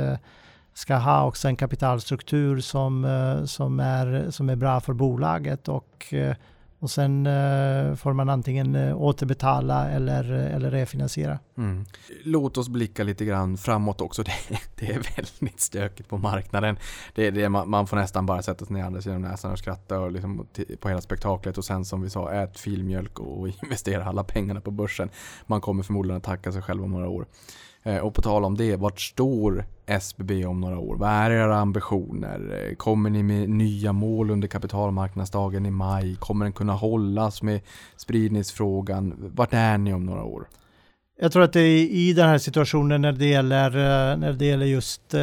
ska ha också en kapitalstruktur som, som, är, som är bra för bolaget och och sen eh, får man antingen eh, återbetala eller, eh, eller refinansiera. Mm. Låt oss blicka lite grann framåt också. Det, det är väldigt stökigt på marknaden. Det, det, man, man får nästan bara sätta sig ner andra sidan näsan och skratta och liksom på hela spektaklet och sen som vi sa, ät filmjölk och investera alla pengarna på börsen. Man kommer förmodligen att tacka sig själv om några år. Eh, och på tal om det, vart står SBB om några år? Vad är era ambitioner? Eh, kommer ni med nya mål under kapitalmarknadsdagen i maj? Kommer den kunna hållas med spridningsfrågan? Vart är ni om några år? Jag tror att det är i den här situationen när det gäller, eh, när det gäller just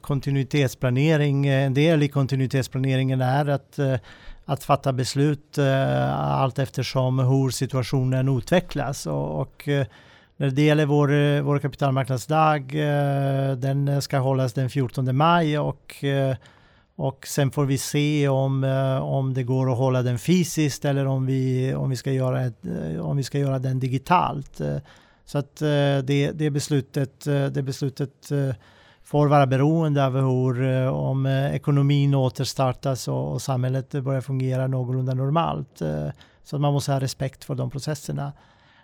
kontinuitetsplanering, en del i kontinuitetsplaneringen är att, att fatta beslut allt eftersom hur situationen utvecklas. Och, och när det gäller vår, eh, vår kapitalmarknadsdag, eh, den eh, ska hållas den 14 maj och, och sen får vi se om, om det går att hålla den fysiskt eller om vi, om vi, ska, göra ett, om vi ska göra den digitalt. Så att det, det beslutet, det beslutet får vara beroende av hur, om ekonomin återstartas och, och samhället börjar fungera någorlunda normalt. Så man måste ha respekt för de processerna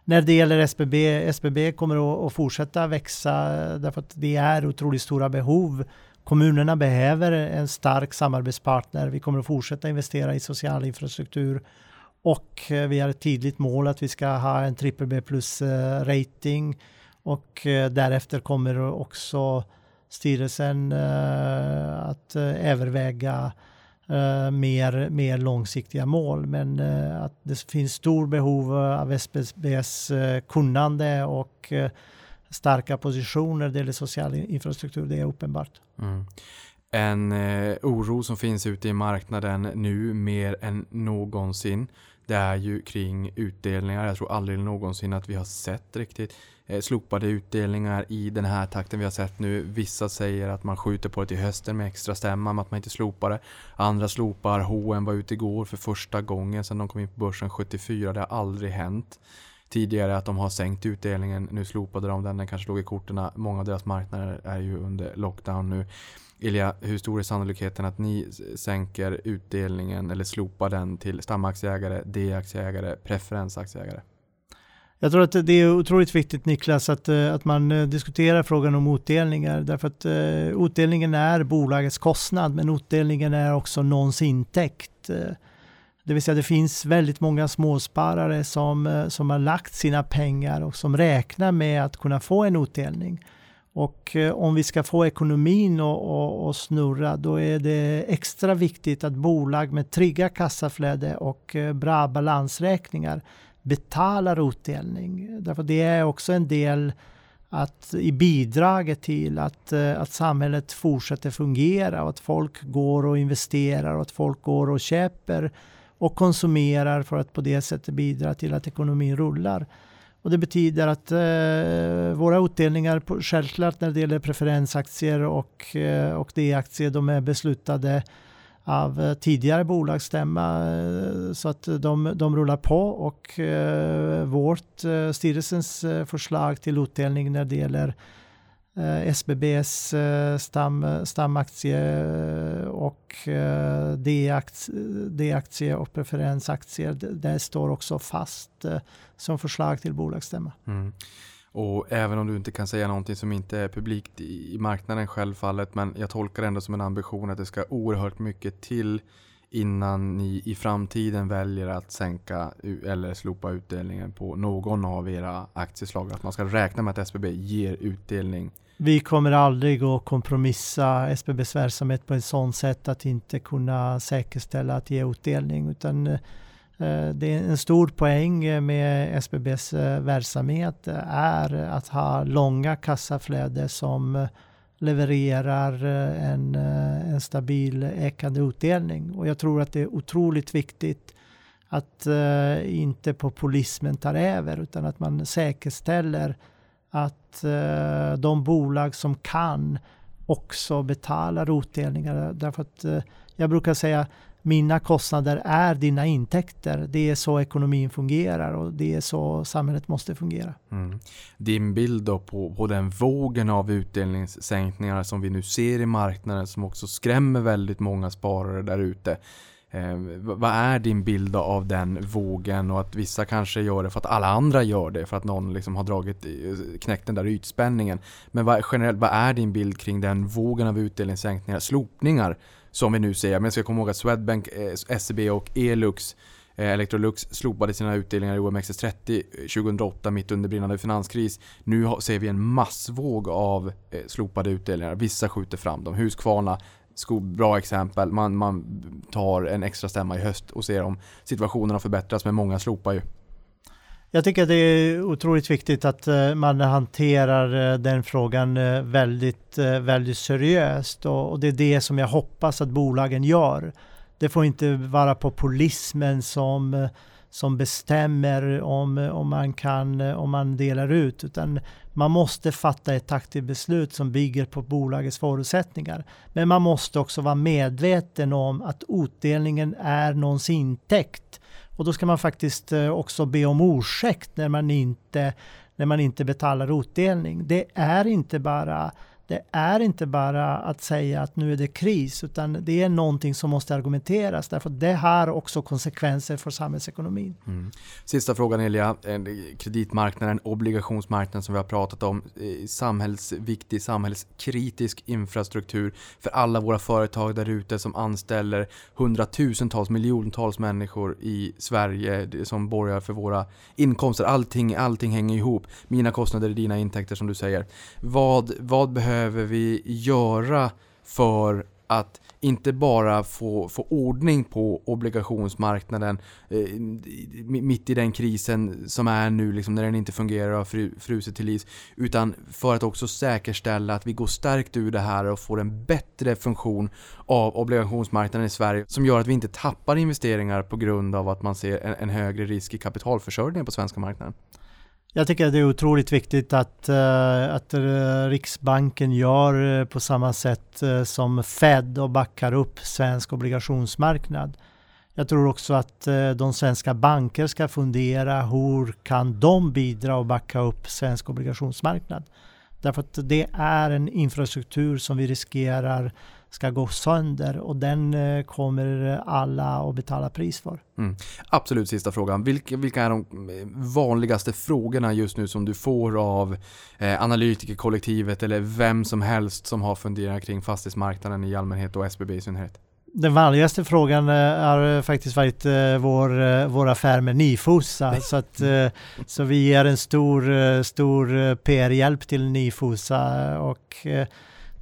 när det gäller SBB, SBB kommer att, fortsätta växa därför att det är otroligt stora behov. Kommunerna behöver en stark samarbetspartner. Vi kommer att fortsätta investera i social infrastruktur och eh, vi har ett tydligt mål att vi ska ha en triple plus eh, rating och eh, därefter kommer också styrelsen att överväga eh, mer, mer långsiktiga mål. Men eh, att det finns stor behov av SBBs eh, kunnande och eh, starka positioner när det gäller social infrastruktur, det är uppenbart. Mm. En eh, oro som finns ute i marknaden nu mer än någonsin det är ju kring utdelningar. Jag tror aldrig någonsin att vi har sett riktigt eh, slopade utdelningar i den här takten vi har sett nu. Vissa säger att man skjuter på det till hösten med extra stämma, att man inte slopar det. Andra slopar. H&M var ute igår för första gången sedan de kom in på börsen 74. Det har aldrig hänt tidigare att de har sänkt utdelningen. Nu slopade de den, den kanske låg i korten. Många av deras marknader är ju under lockdown nu. Ilja, hur stor är sannolikheten att ni sänker utdelningen eller slopar den till stamaktieägare, D-aktieägare, preferensaktieägare? Jag tror att det är otroligt viktigt Niklas att, eh, att man eh, diskuterar frågan om utdelningar därför att eh, utdelningen är bolagets kostnad men utdelningen är också någons intäkt. Det vill säga det finns väldigt många småsparare som, som har lagt sina pengar och som räknar med att kunna få en utdelning. Och eh, om vi ska få ekonomin att snurra då är det extra viktigt att bolag med trygga kassaflöde och eh, bra balansräkningar betalar utdelning. Därför det är också en del att i bidraget till att, eh, att samhället fortsätter fungera och att folk går och investerar och att folk går och köper och konsumerar för att på det sättet bidra till att ekonomin rullar. Och det betyder att eh, våra utdelningar, på, självklart när det gäller preferensaktier och, eh, och D-aktier, de är beslutade av eh, tidigare bolagsstämma eh, så att de, de rullar på och eh, vårt eh, styrelsens eh, förslag till utdelning när det gäller eh, SBBs eh, stam, stamaktie och D-aktie och preferensaktier. Det, det står också fast som förslag till bolagsstämma. Mm. Och även om du inte kan säga någonting som inte är publikt i marknaden självfallet, men jag tolkar det ändå som en ambition att det ska oerhört mycket till innan ni i framtiden väljer att sänka eller slopa utdelningen på någon av era aktieslag. Att man ska räkna med att SBB ger utdelning. Vi kommer aldrig att kompromissa SBBs verksamhet på ett sådant sätt att inte kunna säkerställa att ge utdelning. Utan Eh, Eh, det är en stor poäng med SBBs eh, verksamhet är att ha långa kassaflöden som levererar eh, en, en stabil ökande utdelning. Och jag tror att det är otroligt viktigt att inte populismen tar över utan att man säkerställer att de bolag som kan också betalar utdelningar. Därför att jag brukar säga mina kostnader är dina intäkter. Det är så ekonomin fungerar och det är så samhället måste fungera. Mm. Din bild då på, på den vågen av utdelningssänkningar som vi nu ser i marknaden som också skrämmer väldigt många sparare där ute. Eh, vad är din bild av den vågen och att vissa kanske gör det för att alla andra gör det för att någon liksom har dragit knäckt den där ytspänningen. Men vad, generellt, vad är din bild kring den vågen av utdelningssänkningar, slopningar som vi nu ser. Men jag ska komma ihåg att Swedbank, eh, SEB och Elux eh, Electrolux slopade sina utdelningar i OMXS30 2008 eh, mitt under brinnande finanskris. Nu ser vi en massvåg av slopade utdelningar. Vissa skjuter fram dem. Husqvarna, bra exempel. Man, man tar en extra stämma i höst och ser om situationen har förbättrats, men många slopar ju. Jag tycker att det är otroligt viktigt att eh, man hanterar eh, den frågan eh, väldigt, väldigt seriöst och det är det som jag hoppas att bolagen gör. Det får inte vara populismen som, som bestämmer om, om, man kan, om man delar ut, utan man måste fatta ett aktivt beslut som bygger på bolagets förutsättningar. Men man måste också vara medveten om att utdelningen är någons intäkt och då ska man faktiskt eh, också be om ursäkt när man inte, när man inte betalar utdelning. Det är inte bara det är inte bara att säga att nu är det kris, utan det är någonting som måste argumenteras, därför att det har också konsekvenser för samhällsekonomin. Mm. Sista frågan Elia, eh, kreditmarknaden, obligationsmarknaden som vi har pratat om, eh, samhällsviktig, samhällskritisk infrastruktur för alla våra företag där ute som anställer hundratusentals, miljontals människor i Sverige som borgar för våra inkomster. Allting, allting hänger ihop. Mina kostnader är dina intäkter som du säger. Vad, vad behöver behöver vi göra för att inte bara få, få ordning på obligationsmarknaden eh, mitt i den krisen som är nu, liksom, när den inte fungerar och har frusit till is, utan för att också säkerställa att vi går stärkt ur det här och får en bättre funktion av obligationsmarknaden i Sverige som gör att vi inte tappar investeringar på grund av att man ser en, en högre risk i kapitalförsörjningen på svenska marknaden. Jag tycker att det är otroligt viktigt att, eh, att eh, Riksbanken gör eh, på samma sätt som Fed och backar upp svensk obligationsmarknad. Jag tror också att de svenska banker ska fundera hur kan de bidra och backa upp svensk obligationsmarknad. Därför att det är en infrastruktur som vi riskerar ska gå sönder och den eh, kommer alla att betala pris för. Mm. Absolut sista frågan. Vilka, vilka är de eh, vanligaste frågorna just nu som du får av eh, analytikerkollektivet eller vem som helst som har funderat kring fastighetsmarknaden i allmänhet och SBB i synnerhet? Den vanligaste frågan eh, har faktiskt varit vår, vår affär med Nifosa. så, att, så vi ger en stor, stor PR-hjälp till Nifosa och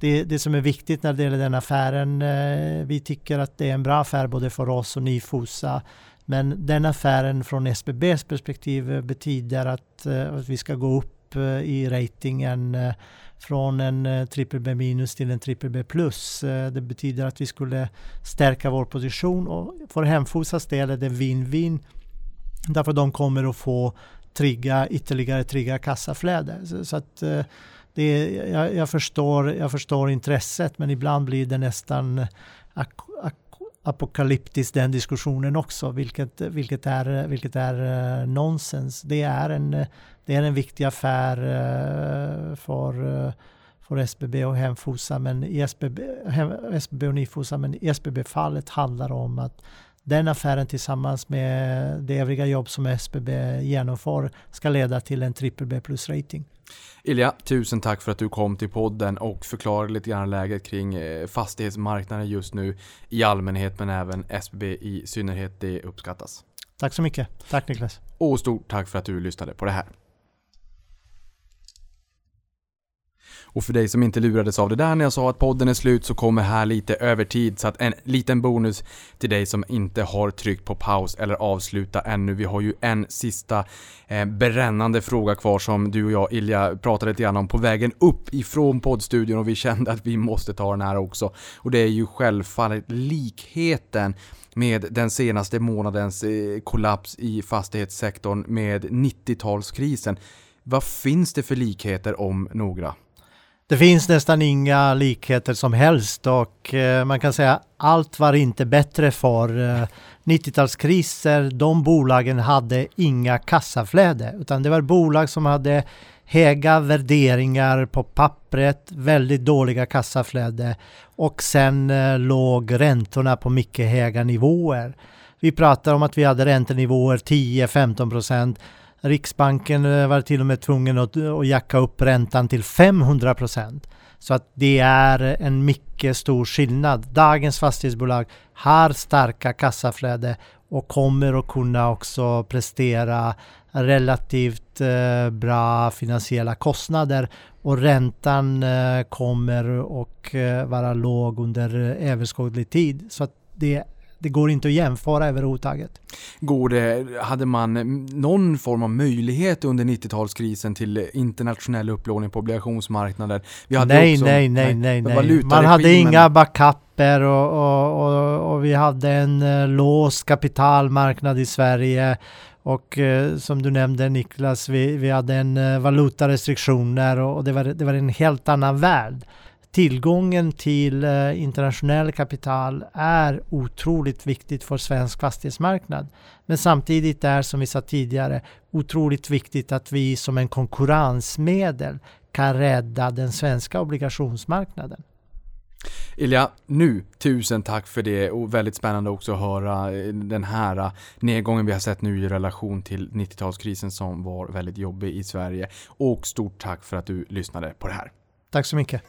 det, det som är viktigt när det gäller den affären, eh, vi tycker att det är en bra affär både för oss och Nyfosa. Men den affären från SBBs perspektiv betyder att, eh, att vi ska gå upp eh, i ratingen eh, från en eh, trippel B minus till en BBB+. B plus. Eh, det betyder att vi skulle stärka vår position och för Hemfosas del är det win-win. Därför de kommer att få trigga, ytterligare trigga kassaflöde. Så, så att eh, det, jag, jag, förstår, jag förstår intresset men ibland blir det nästan ak, ak, apokalyptisk den diskussionen också, vilket, vilket är, vilket är uh, nonsens. Det är, en, det är en viktig affär uh, för, uh, för SBB och Hemfosa, men i SBB, Hem, SBB och Nifosa, men i SBB-fallet handlar det om att den affären tillsammans med det övriga jobb som SBB genomför ska leda till en trippel B plus rating. Ilja, tusen tack för att du kom till podden och förklarade lite grann läget kring eh, fastighetsmarknaden just nu i allmänhet men även SBB i synnerhet. Det uppskattas. Tack så mycket. Tack Niklas. Och stort tack för att du lyssnade på det här. Och för dig som inte lurades av det där när jag sa att podden är slut så kommer här lite övertid. Så att en liten bonus till dig som inte har tryckt på paus eller avsluta ännu. Vi har ju en sista eh, brännande fråga kvar som du och jag Ilja pratade lite grann om på vägen upp ifrån poddstudion och vi kände att vi måste ta den här också. Och det är ju självfallet likheten med den senaste månadens eh, kollaps i fastighetssektorn med 90-talskrisen. Vad finns det för likheter om några? Det finns nästan inga likheter som helst och eh, man kan säga allt var inte bättre för eh, 90-talskriser. De bolagen hade inga kassaflöde utan det var bolag som hade höga värderingar på pappret, väldigt dåliga kassaflöde och sen eh, låg räntorna på mycket höga nivåer. Vi pratar om att vi hade räntenivåer 10-15 procent Riksbanken eh, var till och med tvungen att, eh, att jacka upp räntan till 500 procent. Så att det är en mycket stor skillnad. Dagens fastighetsbolag har starka kassaflöde och kommer att kunna också prestera relativt eh, bra finansiella kostnader och räntan eh, kommer att eh, vara låg under eh, överskådlig tid. Så att det det går inte att jämföra överhuvudtaget. Går det, hade man någon form av möjlighet under 90-talskrisen till internationell upplåning på obligationsmarknader? nej, nej, nej, nej, nej, nej. Man hade inga backuper och, och, och, och, vi hade en uh, låst kapitalmarknad i Sverige. Och uh, som du nämnde Niklas, vi, vi hade en uh, valutarestriktioner och, och det, var, det var en helt annan värld tillgången till eh, internationell kapital är otroligt viktigt för svensk fastighetsmarknad. Men samtidigt är, som vi sa tidigare, otroligt viktigt att vi som en konkurrensmedel kan rädda den svenska obligationsmarknaden. Ilja, nu, tusen tack för det och väldigt spännande också att höra eh, den här eh, nedgången vi har sett nu i relation till 90-talskrisen som var väldigt jobbig i Sverige. Och stort tack för att du lyssnade på det här. Tack så mycket.